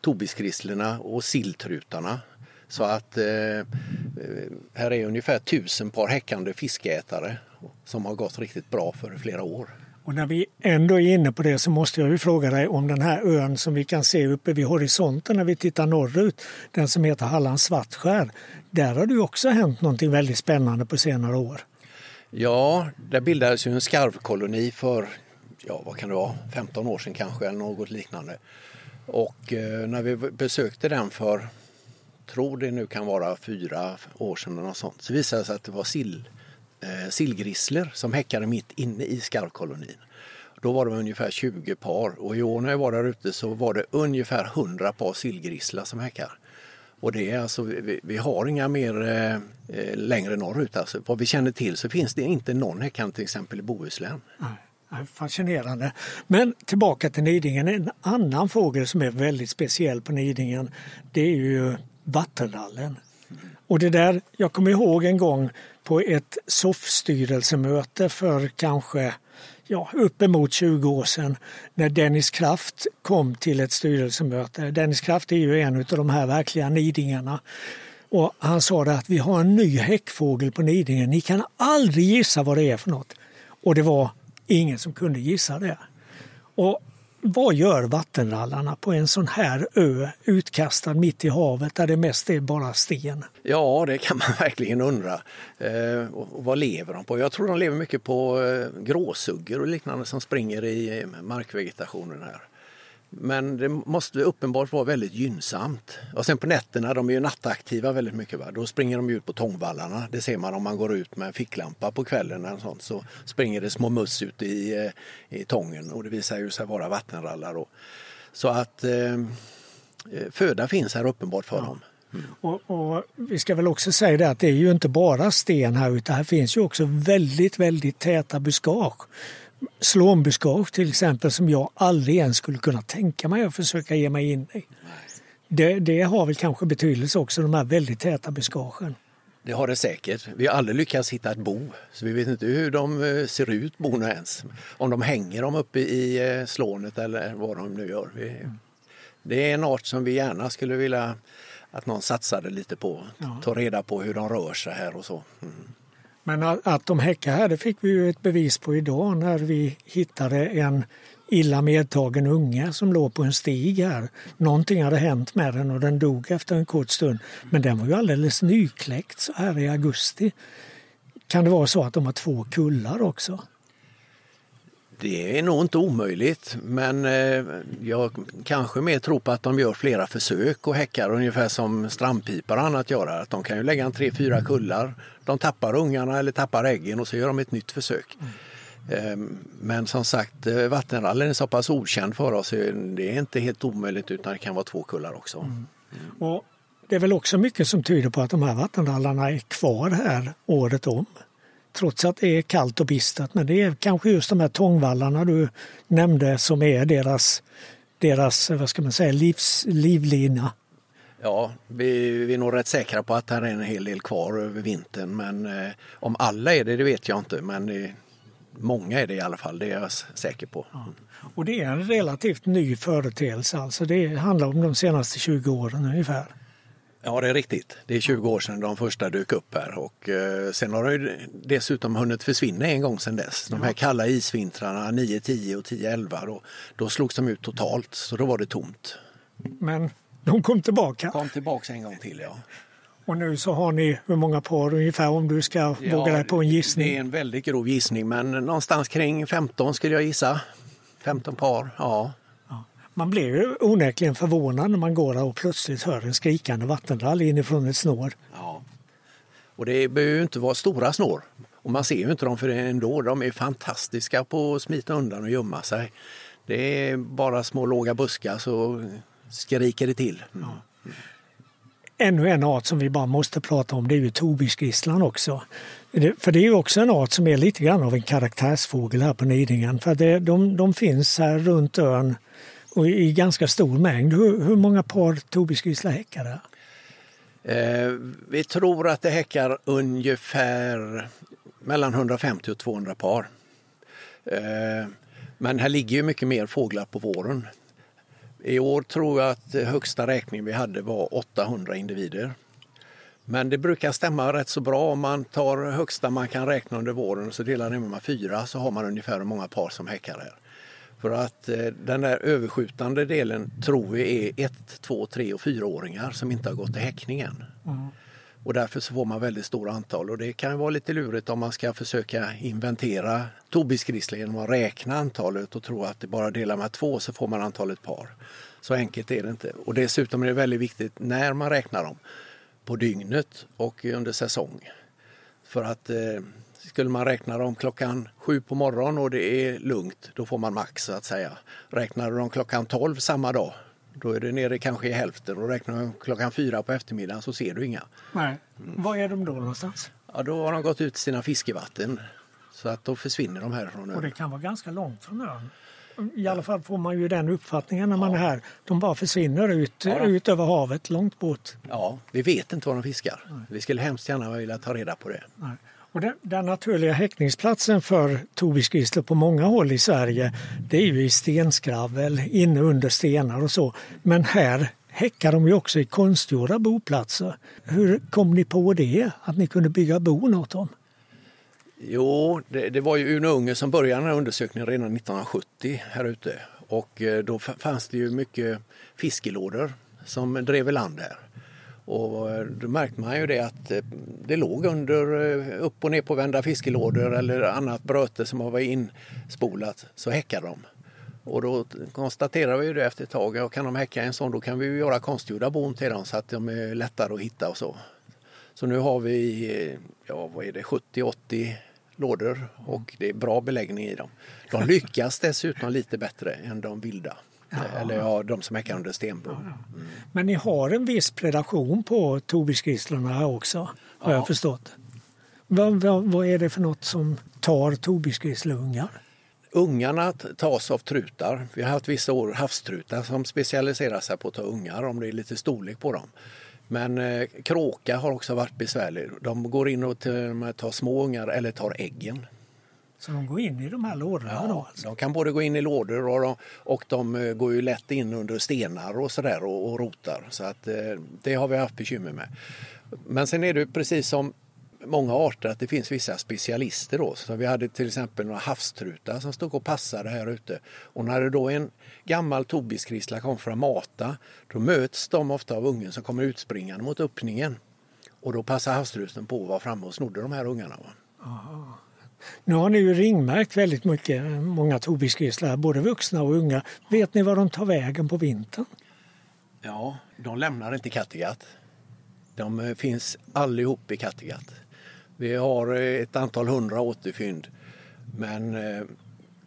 tobiskrisslerna och silltrutarna. Så att eh, eh här är ungefär tusen par häckande fiskätare som har gått riktigt bra för flera år. Och när vi ändå är inne på det så måste jag ju fråga dig om den här ön som vi kan se uppe vid horisonten när vi tittar norrut, den som heter Hallands Svartskär. Där har det ju också hänt någonting väldigt spännande på senare år. Ja, där bildades ju en skarvkoloni för, ja vad kan det vara, 15 år sedan kanske eller något liknande. Och eh, när vi besökte den för, tror det nu kan vara fyra år sedan eller något sånt, så visade det sig att det var sill, eh, sillgrissler som häckade mitt inne i skarvkolonin. Då var det ungefär 20 par och i år när jag var där ute så var det ungefär 100 par sillgrisslar som häckar. Och det är alltså, vi, vi har inga mer eh, eh, längre norrut. Alltså. Vad vi känner till så finns det inte någon häckande till exempel i Bohuslän. Nej, Fascinerande. Men tillbaka till Nidingen. En annan fågel som är väldigt speciell på Nidingen det är ju vattenrallen. Och det där, jag kommer ihåg en gång på ett SOF-styrelsemöte för kanske ja, uppemot 20 år sedan när Dennis Kraft kom till ett styrelsemöte. Dennis Kraft är ju en av de här verkliga nidingarna. Och han sa det att vi har en ny häckfågel på Nidingen. Ni kan aldrig gissa vad det är för något. Och det var ingen som kunde gissa det. Och vad gör vattenrallarna på en sån här ö utkastad mitt i havet där det mest är bara sten? Ja, det kan man verkligen undra. Eh, vad lever de på? Jag tror de lever mycket på eh, gråsuggor och liknande som springer i eh, markvegetationen här. Men det måste uppenbart vara väldigt gynnsamt. Och sen på nätterna, de är ju nattaktiva väldigt mycket. Va? Då springer de ut på tångvallarna. Det ser man om man går ut med en ficklampa på kvällen eller sånt. Så springer det små möss ut i, eh, i tången och det visar ju sig vara vattenrallar. Då. Så att eh, föda finns här uppenbart för dem. Och, och vi ska väl också säga det att det är ju inte bara sten här utan här finns ju också väldigt, väldigt täta buskage. Slånbuskage till exempel som jag aldrig ens skulle kunna tänka mig att försöka ge mig in i. Det, det har väl kanske betydelse också, de här väldigt täta buskagen. Det har det säkert. Vi har aldrig lyckats hitta ett bo, så vi vet inte hur de eh, ser ut, bona ens. Om de hänger dem uppe i eh, slånet eller vad de nu gör. Vi, det är en art som vi gärna skulle vilja att någon satsade lite på. Ja. Ta reda på hur de rör sig här och så. Mm. Men att, att de häckar här det fick vi ju ett bevis på idag när vi hittade en illa medtagen unge som låg på en stig här. Någonting hade hänt med den och den dog efter en kort stund. Men den var ju alldeles nykläckt så här i augusti. Kan det vara så att de har två kullar också? Det är nog inte omöjligt, men eh, jag kanske mer tror på att de gör flera försök och häckar ungefär som strandpipar och annat gör. Att de kan ju lägga en tre, fyra kullar. De tappar ungarna eller tappar äggen och så gör de ett nytt försök. Mm. Men som sagt, eh, vattenrallen är så pass okänd för oss. Det är inte helt omöjligt utan det kan vara två kullar också. Mm. Mm. Och det är väl också mycket som tyder på att de här vattenrallarna är kvar här året om trots att det är kallt och bistert. Men det är kanske just de här tångvallarna du nämnde som är deras, deras vad ska man säga, livs, livlina. Ja, vi, vi är nog rätt säkra på att det är en hel del kvar över vintern. Men eh, om alla är det, det vet jag inte. Men eh, många är det i alla fall, det är jag säker på. Ja. Och det är en relativt ny företeelse, alltså det handlar om de senaste 20 åren ungefär. Ja, det är riktigt. Det är 20 år sedan de första dök upp här och eh, sen har det dessutom hunnit försvinna en gång sedan dess. De här kalla isvintrarna 9-10 och 10-11 då, då slogs de ut totalt så då var det tomt. Men de kom tillbaka? Kom tillbaka en gång till ja. Och nu så har ni hur många par ungefär om du ska ja, våga dig på en gissning? Det är en väldigt grov gissning men någonstans kring 15 skulle jag gissa. 15 par, ja. Man blir ju onekligen förvånad när man går där och plötsligt hör en skrikande vattenrall inifrån ett snår. Ja. Och det behöver ju inte vara stora snår. Och man ser ju inte dem för det ändå. De är fantastiska på att smita undan och gömma sig. Det är bara små låga buskar så skriker det till. Ja. Ännu en art som vi bara måste prata om det är ju tobisgrisslan också. För det är ju också en art som är lite grann av en karaktärsfågel här på Nidingen. För det, de, de finns här runt ön och i ganska stor mängd. Hur, hur många par tobisgrissla häckar det? Eh, vi tror att det häckar ungefär mellan 150 och 200 par. Eh, men här ligger ju mycket mer fåglar på våren. I år tror jag att högsta räkning vi hade var 800 individer. Men det brukar stämma rätt så bra om man tar högsta man kan räkna under våren och så delar det med fyra så har man ungefär hur många par som häckar här. För att eh, den där överskjutande delen tror vi är ett, två, tre och fyraåringar som inte har gått till häckning än. Mm. Och därför så får man väldigt stora antal och det kan vara lite lurigt om man ska försöka inventera tobisgrissla genom att räkna antalet och tro att det bara delar med två så får man antalet par. Så enkelt är det inte. Och dessutom är det väldigt viktigt när man räknar dem. På dygnet och under säsong. För att eh, skulle man räkna dem klockan sju på morgonen och det är lugnt, då får man max så att säga. Räknar du dem klockan 12 samma dag, då är det nere kanske i hälften. Och räknar du klockan fyra på eftermiddagen så ser du inga. Nej. Mm. Var är de då någonstans? Ja, då har de gått ut sina fiskevatten. Så att då försvinner de härifrån ön. Och det kan vara ganska långt från ön. I alla fall får man ju den uppfattningen när man ja. är här. De bara försvinner ut, ja, ut över havet, långt bort. Ja, vi vet inte var de fiskar. Nej. Vi skulle hemskt gärna vilja ta reda på det. Nej. Och den, den naturliga häckningsplatsen för tobisgrisslor på många håll i Sverige det är ju i stenskravel, inne under stenar och så. Men här häckar de ju också i konstgjorda boplatser. Hur kom ni på det, att ni kunde bygga bon åt dem? Jo, det, det var ju Uno Unge som började den här undersökningen redan 1970 här ute. Och eh, då fanns det ju mycket fiskelådor som drev i land här. Och eh, då märkte man ju det att eh, det låg under eh, upp och ner på vända fiskelådor eller annat bröte som var inspolat så häckade de. Och då konstaterade vi det efter ett tag, ja, kan de häcka en sån då kan vi göra konstgjorda bon till dem så att de är lättare att hitta och så. Så nu har vi, ja vad är det, 70-80 lådor och det är bra beläggning i dem. De lyckas dessutom lite bättre än de vilda. Ja. Eller ja, de som häckar under stenbro. Ja, mm. Men ni har en viss predation på tobisgrisslorna också, har jag förstått. Vad, vad, vad, är det för något som tar tobisgrisslungar? Ungarna tas av trutar. Vi har haft vissa år havstrutar som specialiserar sig på att ta ungar om det är lite storlek på dem. Men eh, kråka har också varit besvärlig. De går in och tar små ungar eller tar äggen. Så de går in i de här lådorna ja, då? Alltså. De kan både gå in i lådor och de, och de eh, går ju lätt in under stenar och sådär och, och rotar. Så att eh, det har vi haft bekymmer med. Men sen är det precis som många arter att det finns vissa specialister. Då. Så vi hade till exempel några havstrutar som stod och passade här ute. Och när det då en gammal tobiskristla kom för att mata, då möts de ofta av ungen som kommer utspringande mot öppningen. Och då passar havstruten på att vara framme och snodde de här ungarna. Va? Nu har ni ju ringmärkt väldigt mycket, många tobisgrisslar, både vuxna och unga. Vet ni var de tar vägen på vintern? Ja, de lämnar inte Kattegatt. De eh, finns allihop i Kattegatt. Vi har eh, ett antal hundra återfynd. Men eh,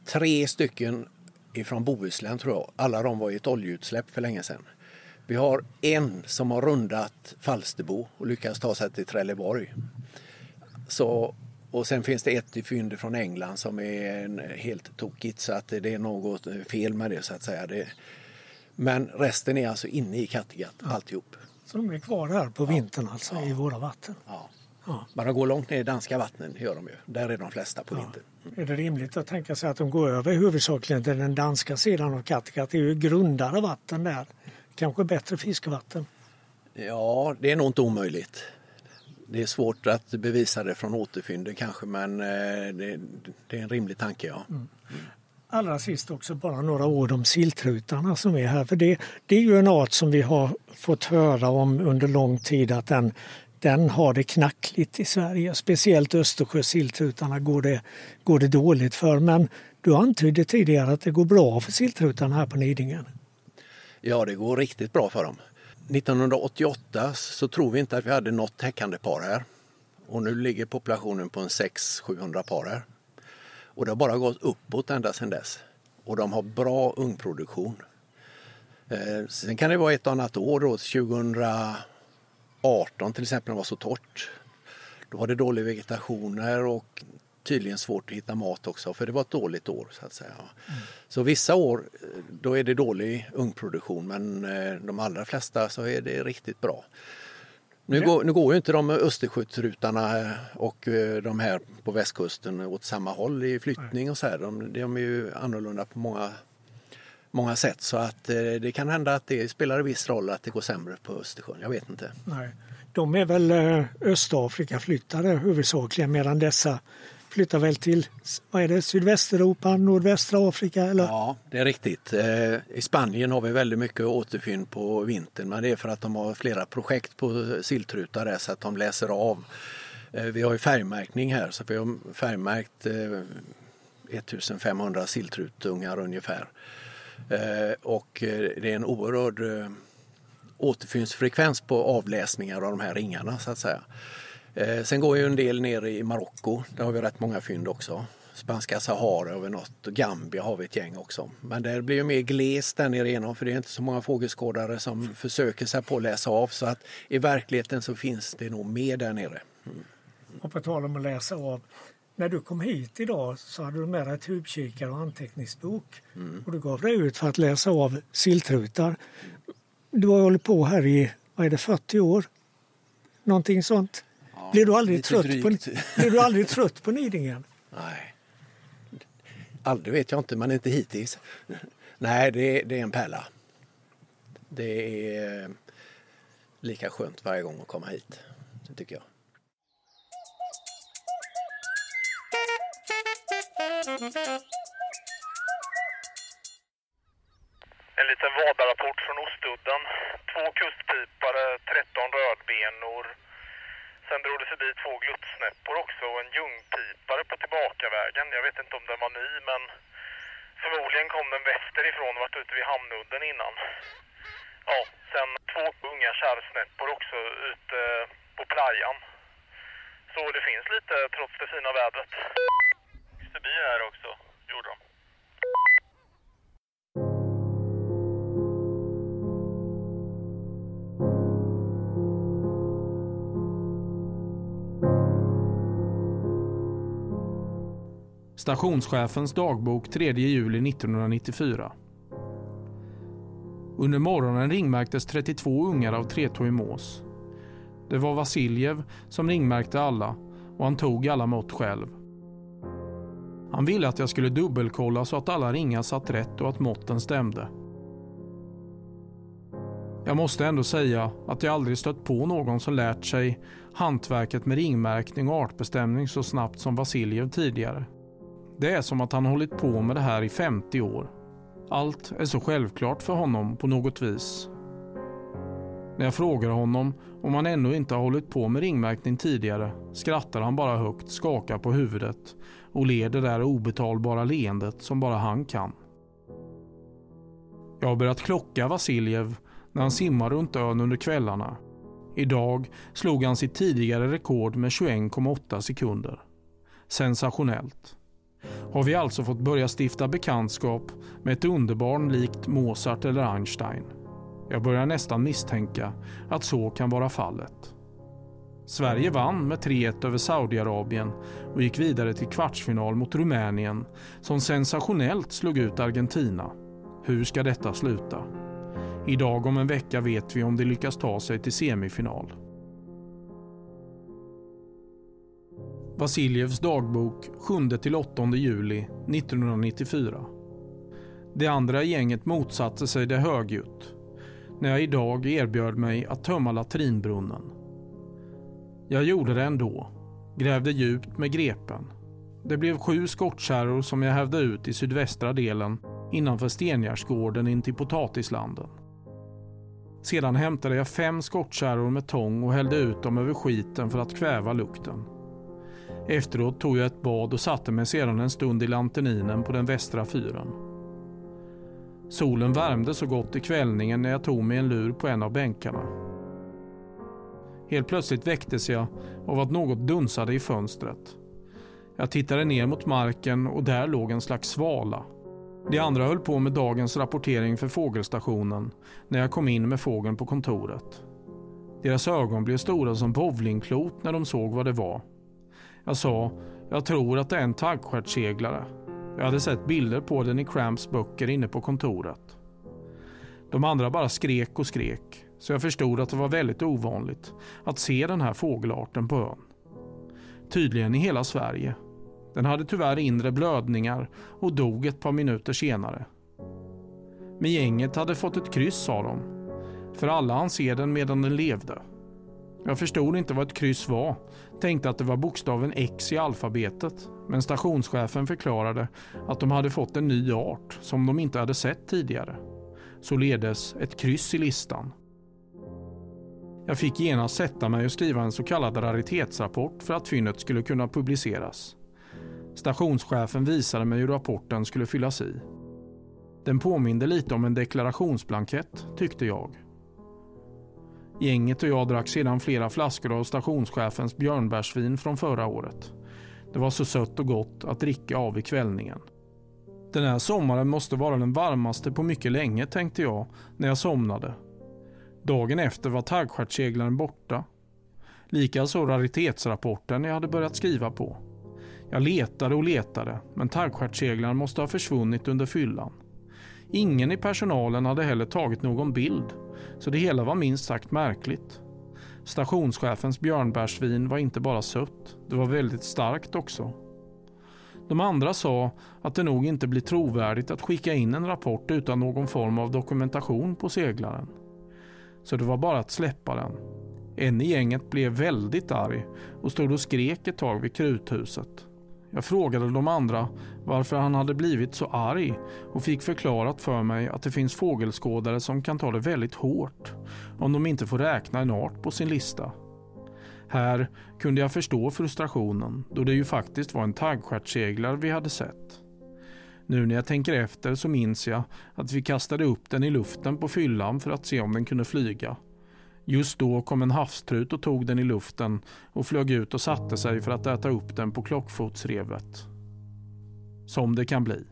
tre stycken ifrån Bohuslän tror jag. Alla de var i ett oljeutsläpp för länge sedan. Vi har en som har rundat Falsterbo och lyckats ta sig till Trelleborg. Så, och sen finns det ett fynd från England som är helt tokigt så att det är något fel med det så att säga. Det, men resten är alltså inne i Kattegatt ja. alltihop. Så de är kvar här på vintern alltså ja. i våra vatten? Ja. ja. Men de går långt ner i danska vattnen, gör de ju. Där är de flesta på vintern. Är det rimligt att tänka sig att de går över huvudsakligen till den danska sidan av Kattegatt? Det är ju grundare vatten där. Kanske bättre fiskevatten? Ja, det är nog inte omöjligt. Det är svårt att bevisa det från återfynden kanske men eh, det, det är en rimlig tanke ja. Mm. Allra sist också bara några ord om silltrutarna som är här. För det, det är ju en art som vi har fått höra om under lång tid att den, den har det knackligt i Sverige. Speciellt Östersjösilltrutarna går det, går det dåligt för. Men du antydde tidigare att det går bra för silltrutarna här på Nidingen. Ja, det går riktigt bra för dem. 1988 så tror vi inte att vi hade något häckande par här. Och nu ligger populationen på en 600-700 par här. Och det har bara gått uppåt ända sedan dess. Och de har bra ungproduktion. Eh, sen kan det vara ett annat år då, 2018 till exempel, när det var så torrt. Då var det dålig vegetation. och tydligen svårt att hitta mat också för det var ett dåligt år så att säga. Mm. Så vissa år då är det dålig ungproduktion men eh, de allra flesta så är det riktigt bra. Nu, går, nu går ju inte de Östersjötrutarna eh, och eh, de här på västkusten åt samma håll i flyttning och så här. De, de är ju annorlunda på många, många sätt så att det kan hända att det spelar en viss roll att det går sämre på Östersjön. Jag vet inte. Nej. De är väl Östafrika flyttade huvudsakligen medan dessa flyttar väl till vad är det, Sydvästeuropa, nordvästra Afrika? Eller? Ja, det är riktigt. Eh, I Spanien har vi väldigt mycket återfynd på vintern men det är för att de har flera projekt på silltrutar där så att de läser av. Eh, vi har ju färgmärkning här så vi har färgmärkt eh, 1500 silltrutungar ungefär. Och det är en oerhörd återfyndsfrekvens på avläsningar av de här ringarna så att säga. Eh, sen går ju en del ner i Marocko. Där har vi rätt många fynd också. Spanska Sahara har vi något och Gambia har vi ett gäng också. Men det blir ju mer glest där nere igenom för det är inte så många fågelskådare som försöker sig på att läsa av. Så att i verkligheten så finns det nog mer där nere. Mm. Och på tal om att läsa av. När du kom hit idag så hade du med dig tubkikare och anteckningsbok. Mm. Och du gav dig ut för att läsa av silltrutar. Du har hållit på här i, vad är det, 40 år? Någonting sånt? Blir, du aldrig trött på, blir du aldrig trött på Nidingen? Nej. Aldrig vet jag inte, men inte hittills. Nej, det är, det är en pärla. Det är lika skönt varje gång att komma hit. Det tycker jag. En liten vadarrapport från Ostudden. Två kustpipare, 13 rödbenor, Sen drog det förbi två gluttsnäppor också och en ljungpipare på tillbakavägen. Jag vet inte om den var ny men förmodligen kom den västerifrån och varit ute vid hamnudden innan. Ja, sen två unga kärrsnäppor också ute eh, på playan. Så det finns lite trots det fina vädret. Förbi här också, Stationschefens dagbok 3 juli 1994. Under morgonen ringmärktes 32 ungar av tretåig mås. Det var Vasiljev som ringmärkte alla och han tog alla mått själv. Han ville att jag skulle dubbelkolla så att alla ringar satt rätt och att måtten stämde. Jag måste ändå säga att jag aldrig stött på någon som lärt sig hantverket med ringmärkning och artbestämning så snabbt som Vasiljev tidigare. Det är som att han hållit på med det här i 50 år. Allt är så självklart för honom på något vis. När jag frågar honom om han ännu inte har hållit på med ringmärkning tidigare skrattar han bara högt, skakar på huvudet och ler det där obetalbara leendet som bara han kan. Jag har börjat klocka Vasiljev när han simmar runt ön under kvällarna. Idag slog han sitt tidigare rekord med 21,8 sekunder. Sensationellt. Har vi alltså fått börja stifta bekantskap med ett underbarn likt Mozart eller Einstein. Jag börjar nästan misstänka att så kan vara fallet. Sverige vann med 3-1 över Saudiarabien och gick vidare till kvartsfinal mot Rumänien som sensationellt slog ut Argentina. Hur ska detta sluta? Idag om en vecka vet vi om de lyckas ta sig till semifinal. Vasiljevs dagbok 7-8 juli 1994. Det andra gänget motsatte sig det högljutt när jag idag erbjöd mig att tömma latrinbrunnen. Jag gjorde det ändå, grävde djupt med grepen. Det blev sju skottkärror som jag hävde ut i sydvästra delen innanför Stengärdsgården in till potatislanden. Sedan hämtade jag fem skottkärror med tång och hällde ut dem över skiten för att kväva lukten. Efteråt tog jag ett bad och satte mig sedan en stund i lanterninen på den västra fyren. Solen värmde så gott i kvällningen när jag tog mig en lur på en av bänkarna. Helt plötsligt väcktes jag av att något dunsade i fönstret. Jag tittade ner mot marken och där låg en slags svala. De andra höll på med dagens rapportering för fågelstationen när jag kom in med fågeln på kontoret. Deras ögon blev stora som bowlingklot när de såg vad det var. Jag sa, jag tror att det är en taggstjärtsseglare. Jag hade sett bilder på den i Cramps böcker inne på kontoret. De andra bara skrek och skrek, så jag förstod att det var väldigt ovanligt att se den här fågelarten på ön. Tydligen i hela Sverige. Den hade tyvärr inre blödningar och dog ett par minuter senare. Men gänget hade fått ett kryss sa de. För alla hann se den medan den levde. Jag förstod inte vad ett kryss var. Tänkte att det var bokstaven X i alfabetet. Men stationschefen förklarade att de hade fått en ny art som de inte hade sett tidigare. Således ett kryss i listan. Jag fick genast sätta mig och skriva en så kallad raritetsrapport för att fyndet skulle kunna publiceras. Stationschefen visade mig hur rapporten skulle fyllas i. Den påminde lite om en deklarationsblankett, tyckte jag. Gänget och jag drack sedan flera flaskor av stationschefens björnbärsvin från förra året. Det var så sött och gott att dricka av i kvällningen. Den här sommaren måste vara den varmaste på mycket länge tänkte jag när jag somnade. Dagen efter var taggstjärtseglaren borta. Likaså raritetsrapporten jag hade börjat skriva på. Jag letade och letade men taggstjärtsseglaren måste ha försvunnit under fyllan. Ingen i personalen hade heller tagit någon bild så det hela var minst sagt märkligt. Stationschefens björnbärsvin var inte bara sött, det var väldigt starkt också. De andra sa att det nog inte blir trovärdigt att skicka in en rapport utan någon form av dokumentation på seglaren. Så det var bara att släppa den. En i gänget blev väldigt arg och stod och skrek ett tag vid kruthuset. Jag frågade de andra varför han hade blivit så arg och fick förklarat för mig att det finns fågelskådare som kan ta det väldigt hårt om de inte får räkna en art på sin lista. Här kunde jag förstå frustrationen då det ju faktiskt var en taggstjärtseglare vi hade sett. Nu när jag tänker efter så minns jag att vi kastade upp den i luften på fyllan för att se om den kunde flyga. Just då kom en havstrut och tog den i luften och flög ut och satte sig för att äta upp den på klockfotsrevet. Som det kan bli.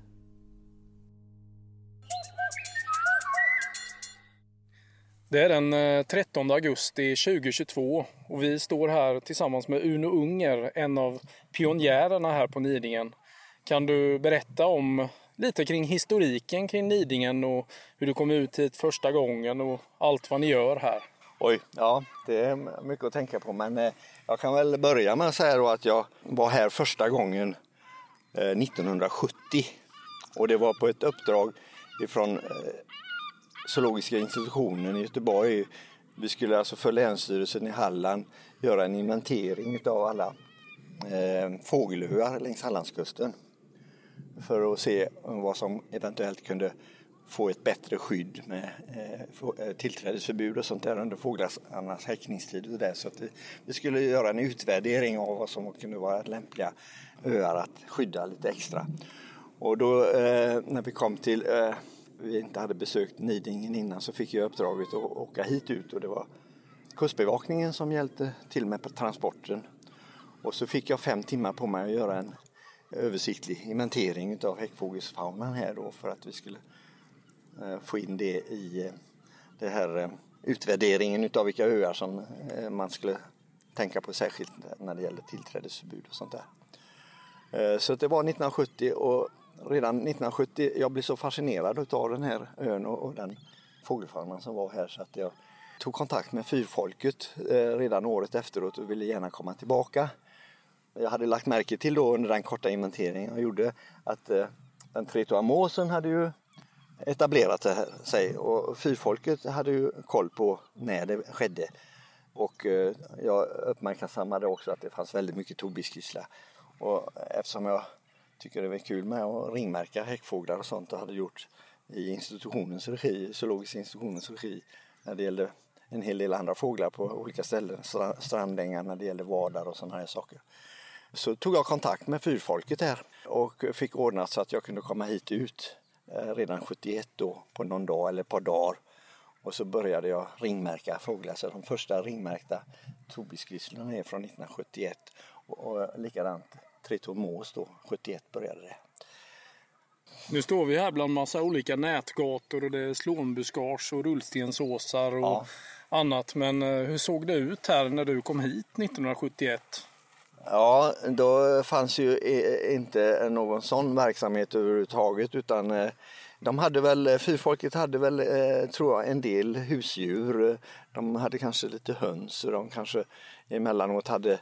Det är den eh, 13 augusti 2022 och vi står här tillsammans med Uno Unger, en av pionjärerna här på Nidingen. Kan du berätta om lite kring historiken kring Nidingen och hur du kom ut hit första gången och allt vad ni gör här? Oj, ja det är mycket att tänka på men eh, jag kan väl börja med att säga då att jag var här första gången eh, 1970 och det var på ett uppdrag ifrån eh, zoologiska institutionen i Göteborg. Vi skulle alltså för Länsstyrelsen i Halland göra en inventering av alla eh, fågelöar längs Hallandskusten för att se vad som eventuellt kunde få ett bättre skydd med eh, eh, tillträdesförbud och sånt där under fåglarnas häckningstid och där. Så att vi, vi skulle göra en utvärdering av vad som kunde vara lämpliga öar att skydda lite extra. Och då eh, när vi kom till, eh, vi inte hade besökt Nidingen innan så fick jag uppdraget att åka hit ut och det var Kustbevakningen som hjälpte till med transporten. Och så fick jag fem timmar på mig att göra en översiktlig inventering av häckfågelsfaunan här då för att vi skulle Eh, få in det i eh, det här eh, utvärderingen av vilka öar som man skulle tänka på särskilt när det gäller tillträdesförbud och sånt där. Så det var 1970 och redan 1970, jag blev så fascinerad av den här ön och den fågelfaunan som var här så att jag tog kontakt med fyrfolket redan året efteråt och ville gärna komma tillbaka. Jag hade lagt märke till då under den korta inventeringen jag gjorde att den tretåiga måsen hade ju etablerat sig och fyrfolket hade ju koll på när det skedde. Och eh, jag uppmärksammade också att det fanns väldigt mycket tobiskyssla. Och eftersom jag tycker det är kul med att ringmärka häckfåglar och sånt och hade gjort i institutionens regi, zoologiska institutionens regi när det gällde en hel del andra fåglar på olika ställen, strandängar när det gällde vadar och sådana här saker så tog jag kontakt med fyrfolket här och fick ordnat så att jag kunde komma hit ut redan 71 då på någon dag eller ett par dagar. Och så började jag ringmärka fåglar. Så de första ringmärkta tobisgrisslorna är från 1971 och likadant tretåig mås då, 71 började det. Nu står vi här bland massa olika nätgator och det är slånbuskage och rullstensåsar och ja. annat. Men eh, hur såg det ut här när du kom hit 1971? Ja, då fanns ju inte någon sån verksamhet överhuvudtaget utan eh, de hade väl, eh, fyrfolket hade väl, eh, tror jag, en del husdjur. De hade kanske lite höns och de kanske emellanåt hade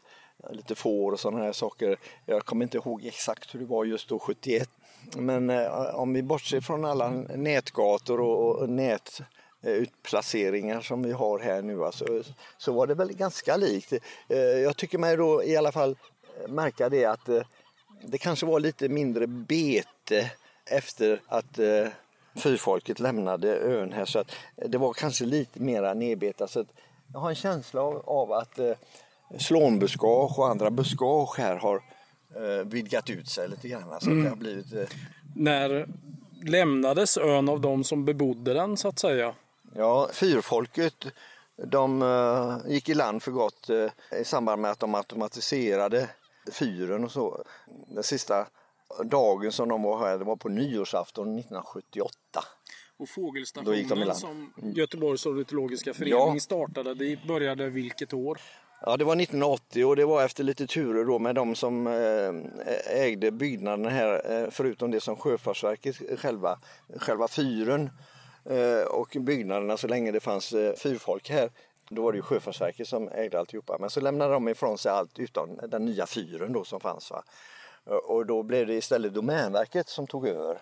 lite får och sådana här saker. Jag kommer inte ihåg exakt hur det var just då 71. Men om vi bortser från alla nätgator och nät utplaceringar som vi har här nu alltså, så var det väl ganska likt. Eh, jag tycker mig då i alla fall märka det att eh, det kanske var lite mindre bete efter att fyrfolket lämnade ön här så att det var kanske lite mera nedbetat. Så jag har en känsla av att slånbuskage och andra buskage här har vidgat ut sig lite grann. Så mm. det har blivit... När lämnades ön av de som bebodde den så att säga? Ja, fyrfolket de uh, gick i land för gott uh, i samband med att de automatiserade fyren och så. Den sista dagen som de var här, det var på nyårsafton 1978. Och fågelstationen som Göteborgs ornitologiska förening ja. startade, det började vilket år? Ja, det var 1980 och det var efter lite turer då med de som eh, ägde byggnaden här, förutom det som Sjöfartsverket själva, själva fyren Eh, Eh, och byggnaderna så länge det fanns eh, fyrfolk här. Då var det ju Sjöfartsverket som ägde alltihopa. Men så lämnade de ifrån sig allt utom den nya fyren då som fanns. Va? Eh, och då blev det istället Domänverket som tog över.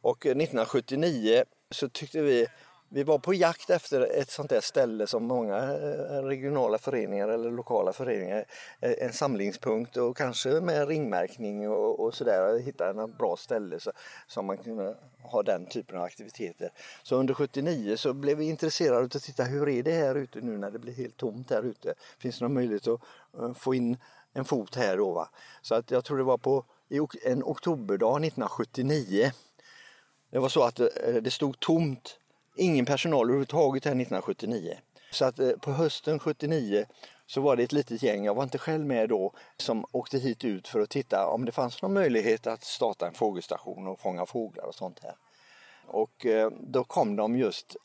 Och 1979 så tyckte vi vi var på jakt efter ett sånt där ställe som många eh, regionala föreningar eller lokala föreningar, eh, en samlingspunkt och kanske med ringmärkning och, och sådär, hitta en bra ställe så, så man kunde ha den typen av aktiviteter. Så under 79 så blev vi intresserade av att titta hur är det här ute nu när det blir helt tomt här ute. Finns det någon möjlighet att eh, få in en fot här då? Va? Så att jag tror det var på en oktoberdag 1979. Det var så att det stod tomt ingen personal överhuvudtaget här 1979. Så att eh, på hösten 79 så var det ett litet gäng, jag var inte själv med då, som åkte hit ut för att titta om det fanns någon möjlighet att starta en fågelstation och fånga fåglar och sånt här. Och eh, då kom de just,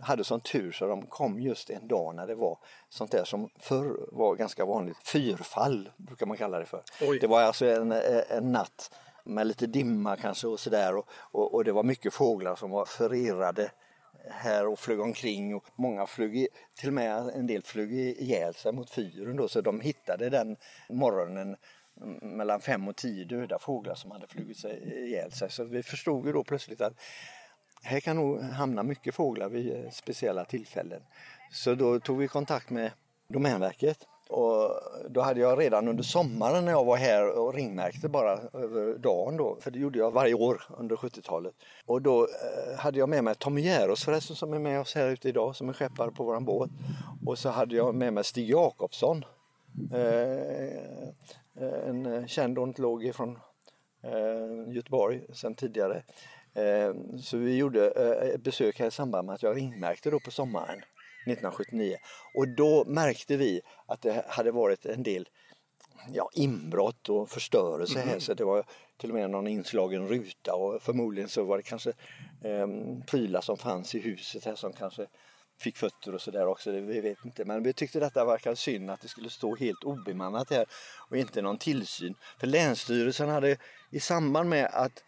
hade sån tur så de kom just en dag när det var sånt där som förr var ganska vanligt, fyrfall brukar man kalla det för. Oj. Det var alltså en, eh, en natt med lite dimma kanske och sådär och, och, och det var mycket fåglar som var förirrade här och flög omkring och många flög, till och med en del flög ihjäl sig mot fyren då så de hittade den morgonen mellan fem och tio döda fåglar som hade flugit sig ihjäl sig. Så vi förstod ju då plötsligt att här kan nog hamna mycket fåglar vid speciella tillfällen. Så då tog vi kontakt med Domänverket och då hade jag redan under sommaren när jag var här och ringmärkte bara över dagen då, för det gjorde jag varje år under 70-talet. Och då eh, hade jag med mig Tommy Järos förresten som är med oss här ute idag som är skeppare på våran båt. Och så hade jag med mig Stig Jakobsson, eh, eh en känd ornitolog från eh, Göteborg sedan tidigare. Eh, så vi gjorde eh, ett besök här i samband med att jag ringmärkte då på sommaren 1979. Och då märkte vi att det hade varit en del ja, inbrott och förstörelse här. Mm. Så det var till och med någon inslagen ruta och förmodligen så var det kanske eh, prylar som fanns i huset här som kanske fick fötter och sådär också, det, vi vet inte. Men vi tyckte detta verkade synd att det skulle stå helt obemannat här och inte någon tillsyn. För Länsstyrelsen hade i samband med att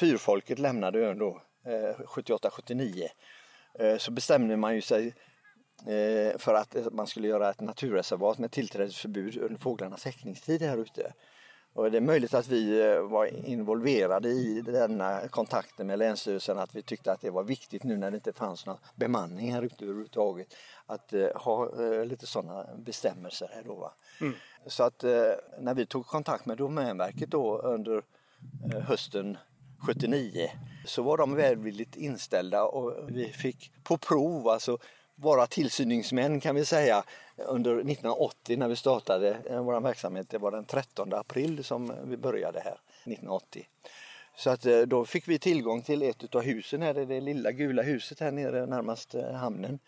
fyrfolket lämnade ön då, eh, 78-79, eh, så bestämde man ju sig eh, för att man skulle göra ett naturreservat med tillträdesförbud under fåglarnas häckningstid här ute. Och det är möjligt att vi eh, var involverade i denna kontakten med Länsstyrelsen att vi tyckte att det var viktigt nu när det inte fanns någon bemanning här ute överhuvudtaget att ha lite sådana bestämmelser här då. Mm. Så att när vi tog kontakt med Domänverket då under hösten 79 så var de välvilligt inställda och vi fick på prov alltså vara tillsyningsmän kan vi säga under 1980 när vi startade eh, vår verksamhet. Det var den 13 april som vi började här 1980. Så att eh, då fick vi tillgång till ett av husen här, det lilla gula huset här nere närmast eh, hamnen.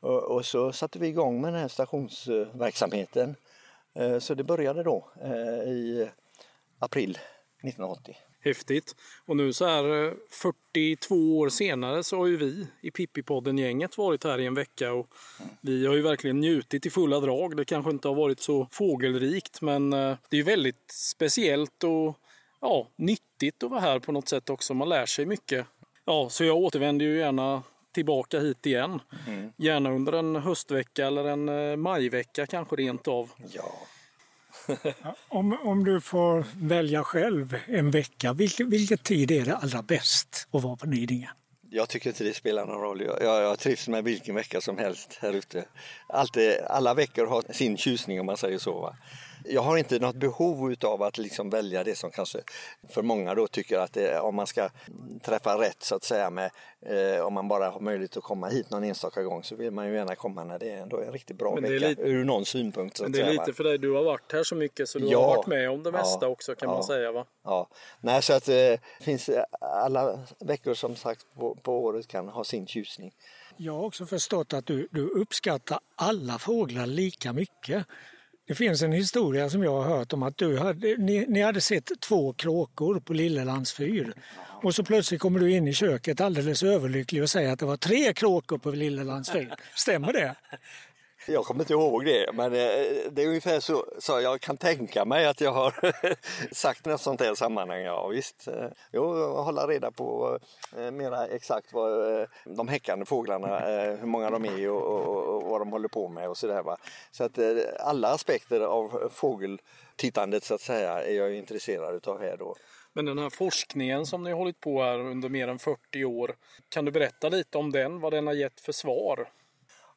Och så satte vi igång med den här stationsverksamheten. Så det började då i april 1980. Häftigt. Och nu så här 42 eh, år senare så har ju vi i Pippi-podden-gänget varit här i en vecka och vi har ju verkligen njutit i fulla drag. Det kanske inte har varit så fågelrikt men eh, det är väldigt speciellt och ja, nyttigt att vara här på något sätt också. Man lär sig mycket. Ja, så jag återvänder ju gärna tillbaka hit igen. Mm. Gärna under en höstvecka eller en eh, majvecka kanske rent av. Ja, om, om du får välja själv en vecka, vilken, vilken tid är det allra bäst att vara på Nidingen? Jag tycker inte det spelar någon roll. Jag, jag, jag trivs med vilken vecka som helst här ute. Alltid, alla veckor har sin tjusning om man säger så. Va? Jag har inte något behov av att liksom välja det som kanske för många då tycker att det, om man ska träffa rätt så att säga med eh, om man bara har möjlighet att komma hit någon enstaka gång så vill man ju gärna komma när det är ändå en riktigt bra vecka lite, ur någon synpunkt. Så men det är lite va? för dig, du har varit här så mycket så du ja, har varit med om det mesta ja, också kan ja, man säga va? Ja, nej så att det eh, finns alla veckor som sagt på, på året kan ha sin tjusning. Jag har också förstått att du, du uppskattar alla fåglar lika mycket. Det finns en historia som jag har hört om att du hade, ni, ni hade sett två kråkor på Lillelands fyr. Och så plötsligt kommer du in i köket alldeles överlycklig och säger att det var tre kråkor på Lillelands fyr. Stämmer det? Jag kommer inte ihåg det, men eh, det är ungefär så, så jag kan tänka mig att jag har sagt något sånt här sammanhang. Ja, visst. Eh, jo, hålla reda på eh, mera exakt vad de häckande fåglarna, hur många de är och, och, och vad de håller på med och sådär. Så att alla aspekter av fågeltittandet så att säga är jag intresserad av här då. Men den här forskningen som ni har hållit på här under mer än 40 år, kan du berätta lite om den, vad den har gett för svar?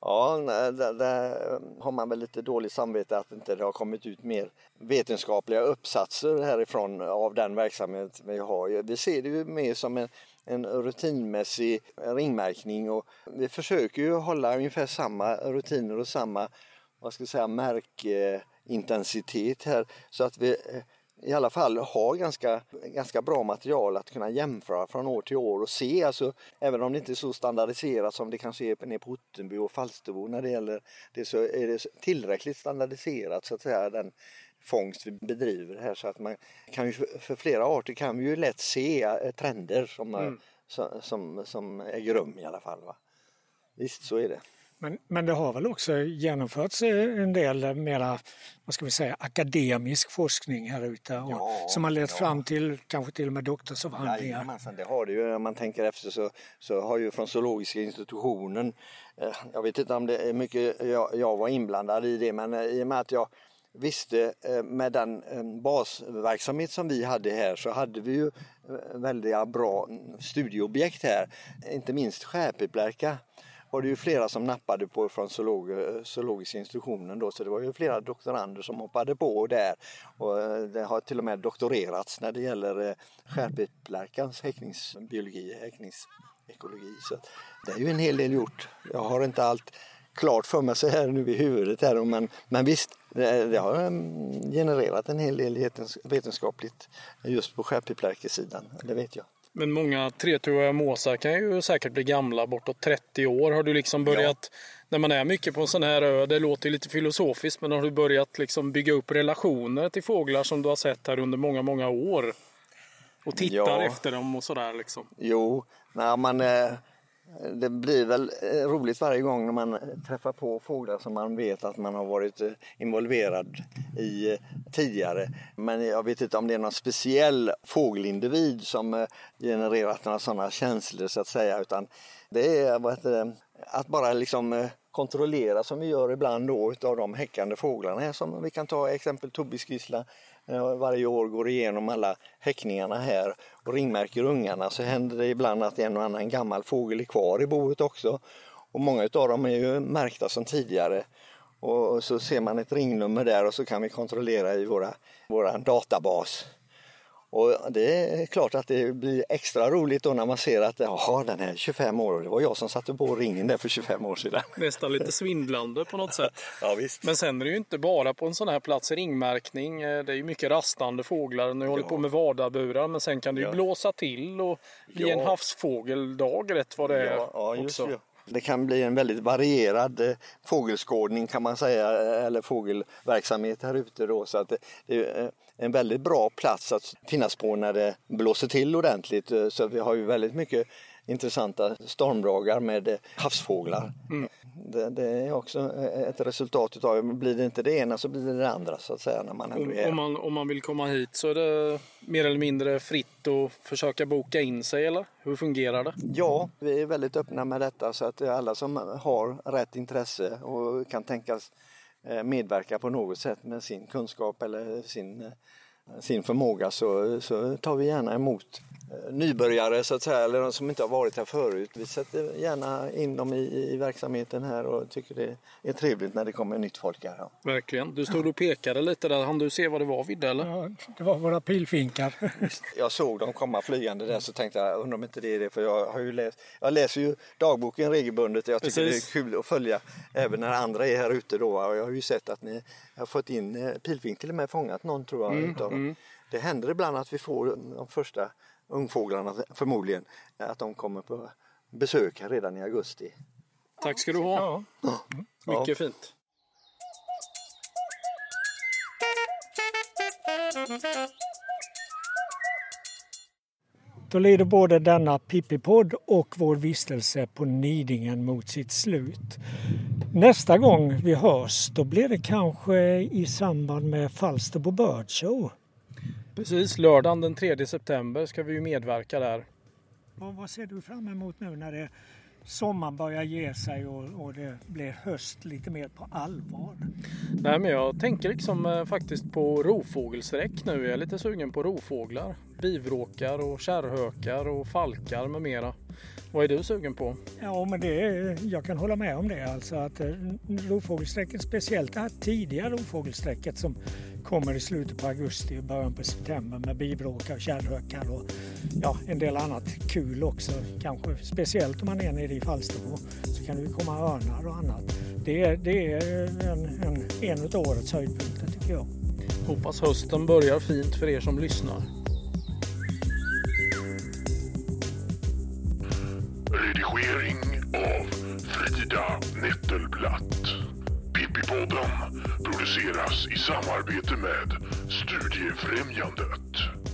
Ja, där, där, har man väl lite dåligt samvete att inte det har kommit ut mer vetenskapliga uppsatser härifrån av den verksamhet vi har. Vi ser det ju mer som en, en rutinmässig ringmärkning och vi försöker ju hålla ungefär samma rutiner och samma vad ska jag säga, märkintensitet här så att vi eh, i alla fall har ganska, ganska bra material att kunna jämföra från år till år och se. Alltså, även om det inte är så standardiserat som det kanske är nere på Ottenby och Falsterbo när det gäller det så är det tillräckligt standardiserat så att säga den fångst vi bedriver här så att man kan ju för flera arter kan vi ju lätt se eh, trender som, mm. som, som, som äger rum i alla fall. Va? Visst så är det. Men, men det har väl också genomförts en del mera, vad ska vi säga, akademisk forskning här ute och, ja, som har lett ja. fram till kanske till och med doktorsavhandlingar. Ja, det har det ju. Om man tänker efter så, så har ju från zoologiska institutionen, eh, jag vet inte om det är mycket jag, jag var inblandad i det, men i och med att jag visste eh, med den eh, basverksamhet som vi hade här så hade vi ju eh, väldigt bra studieobjekt här. Inte minst skärpiplärka var det ju flera som nappade på från zoolog, zoologiska institutionen då så det var ju flera doktorander som hoppade på där och eh, det har till och med doktorerats när det gäller eh, skärpiplärkans häckningsbiologi, häckningsekologi. Så det är ju en hel del gjort. Jag har inte allt klart för mig så här nu i huvudet här men, men visst det, det har mm, genererat en hel del vetenskapligt just på skärpipplärkesidan, det vet jag. Men många tretuiga måsar kan ju säkert bli gamla, bortåt 30 år. Har du liksom börjat, ja. när man är mycket på en sån här ö, det låter lite filosofiskt, men har du börjat liksom bygga upp relationer till fåglar som du har sett här under många, många år? Och tittar ja. efter dem och sådär liksom? Jo, när man... Eh det blir väl eh, roligt varje gång när man träffar på fåglar som man vet att man har varit eh, involverad i eh, tidigare. Men jag vet inte om det är någon speciell fågelindivid som genererat några sådana känslor så att säga utan det är att bara liksom kontrollera som vi gör ibland då utav de häckande fåglarna här som vi kan ta exempel tobbiskvissla Eh, varje år går igenom alla häckningarna här och ringmärker ungarna så händer det ibland att en och annan gammal fågel är kvar i boet också. Och många av dem är ju märkta som tidigare. Och så ser man ett ringnummer där och så kan vi kontrollera i våra, våra databas och det är klart att det blir extra roligt då när man ser att jaha, den är 25 år och det var jag som satte på ringen där för 25 år sedan. Nästan lite svindlande på något sätt. ja, visst. Men sen är det ju inte bara på en sån här plats ringmärkning. Eh, det är ju mycket rastande fåglar. Nu ja. håller på med vadarburar men sen kan det ju ja. blåsa till och bli ja. en havsfågeldag rätt vad det är. Ja, just också. Det. Kan bli en väldigt varierad eh, fågelskådning kan man säga, eh, eller fågelverksamhet här ute då. Så att det är eh, en väldigt bra plats att finnas på när det blåser till ordentligt. Så vi har ju väldigt mycket intressanta stormdagar med havsfåglar. Mm. Det, det, är också ett resultat av, blir det inte det ena så blir det det andra så att säga. När man om, om, man, om man vill komma hit så är det mer eller mindre fritt att försöka boka in sig eller hur fungerar det? Ja, vi är väldigt öppna med detta så att alla som har rätt intresse och kan tänkas eh, medverka på något sätt med sin kunskap eller sin, eh, sin förmåga så, så tar vi gärna emot Eh, nybörjare så att säga, eller de som inte har varit här förut. Vi sätter gärna in dem i, i verksamheten här och tycker det är trevligt när det kommer nytt folk här. Ja. Verkligen. Du stod och pekade lite där. Han du se vad det var Vidde eller? Ja, det var våra pilfinkar. jag såg dem komma flygande där så tänkte jag, undrar om inte det är det, för jag har ju läst, jag läser ju dagboken regelbundet och jag tycker Precis. det är kul att följa även när andra är här ute då. Och jag har ju sett att ni har fått in eh, pilfink, till och med fångat någon tror jag. Mm, utav mm. Det händer ibland att vi får de första ungfåglarna förmodligen, att de kommer på besök redan i augusti. Tack ska du ha. Ja. Mycket ja. fint. Då lider både denna Pippipodd och vår vistelse på Nidingen mot sitt slut. Nästa gång vi hörs då blir det kanske i samband med Falsterbo Bird Show. Precis, lördagen den 3 september ska vi ju medverka där. Och vad ser du fram emot nu när det sommaren börjar ge sig och, och, det blir höst lite mer på allvar? Nej men jag tänker liksom eh, faktiskt på rovfågelsträck nu. Jag är lite sugen på rovfåglar. Bivråkar och kärrhökar och falkar med mera. Vad är du sugen på? Ja, men det, jag kan hålla med om det. Alltså att eh, rovfågelsträcket, speciellt det här tidiga rovfågelsträcket som kommer i slutet på augusti och början på september med bivråkar och kärrhökar och ja, en del annat kul också. Kanske speciellt om man är nere i Falsterbo så kan det komma örnar och annat. Det är, det är en, en, en av årets höjdpunkter tycker jag. Hoppas hösten börjar fint för er som lyssnar. Redigering av Frida Nettelblatt. Pippipodden produceras i samarbete med Studiefrämjandet.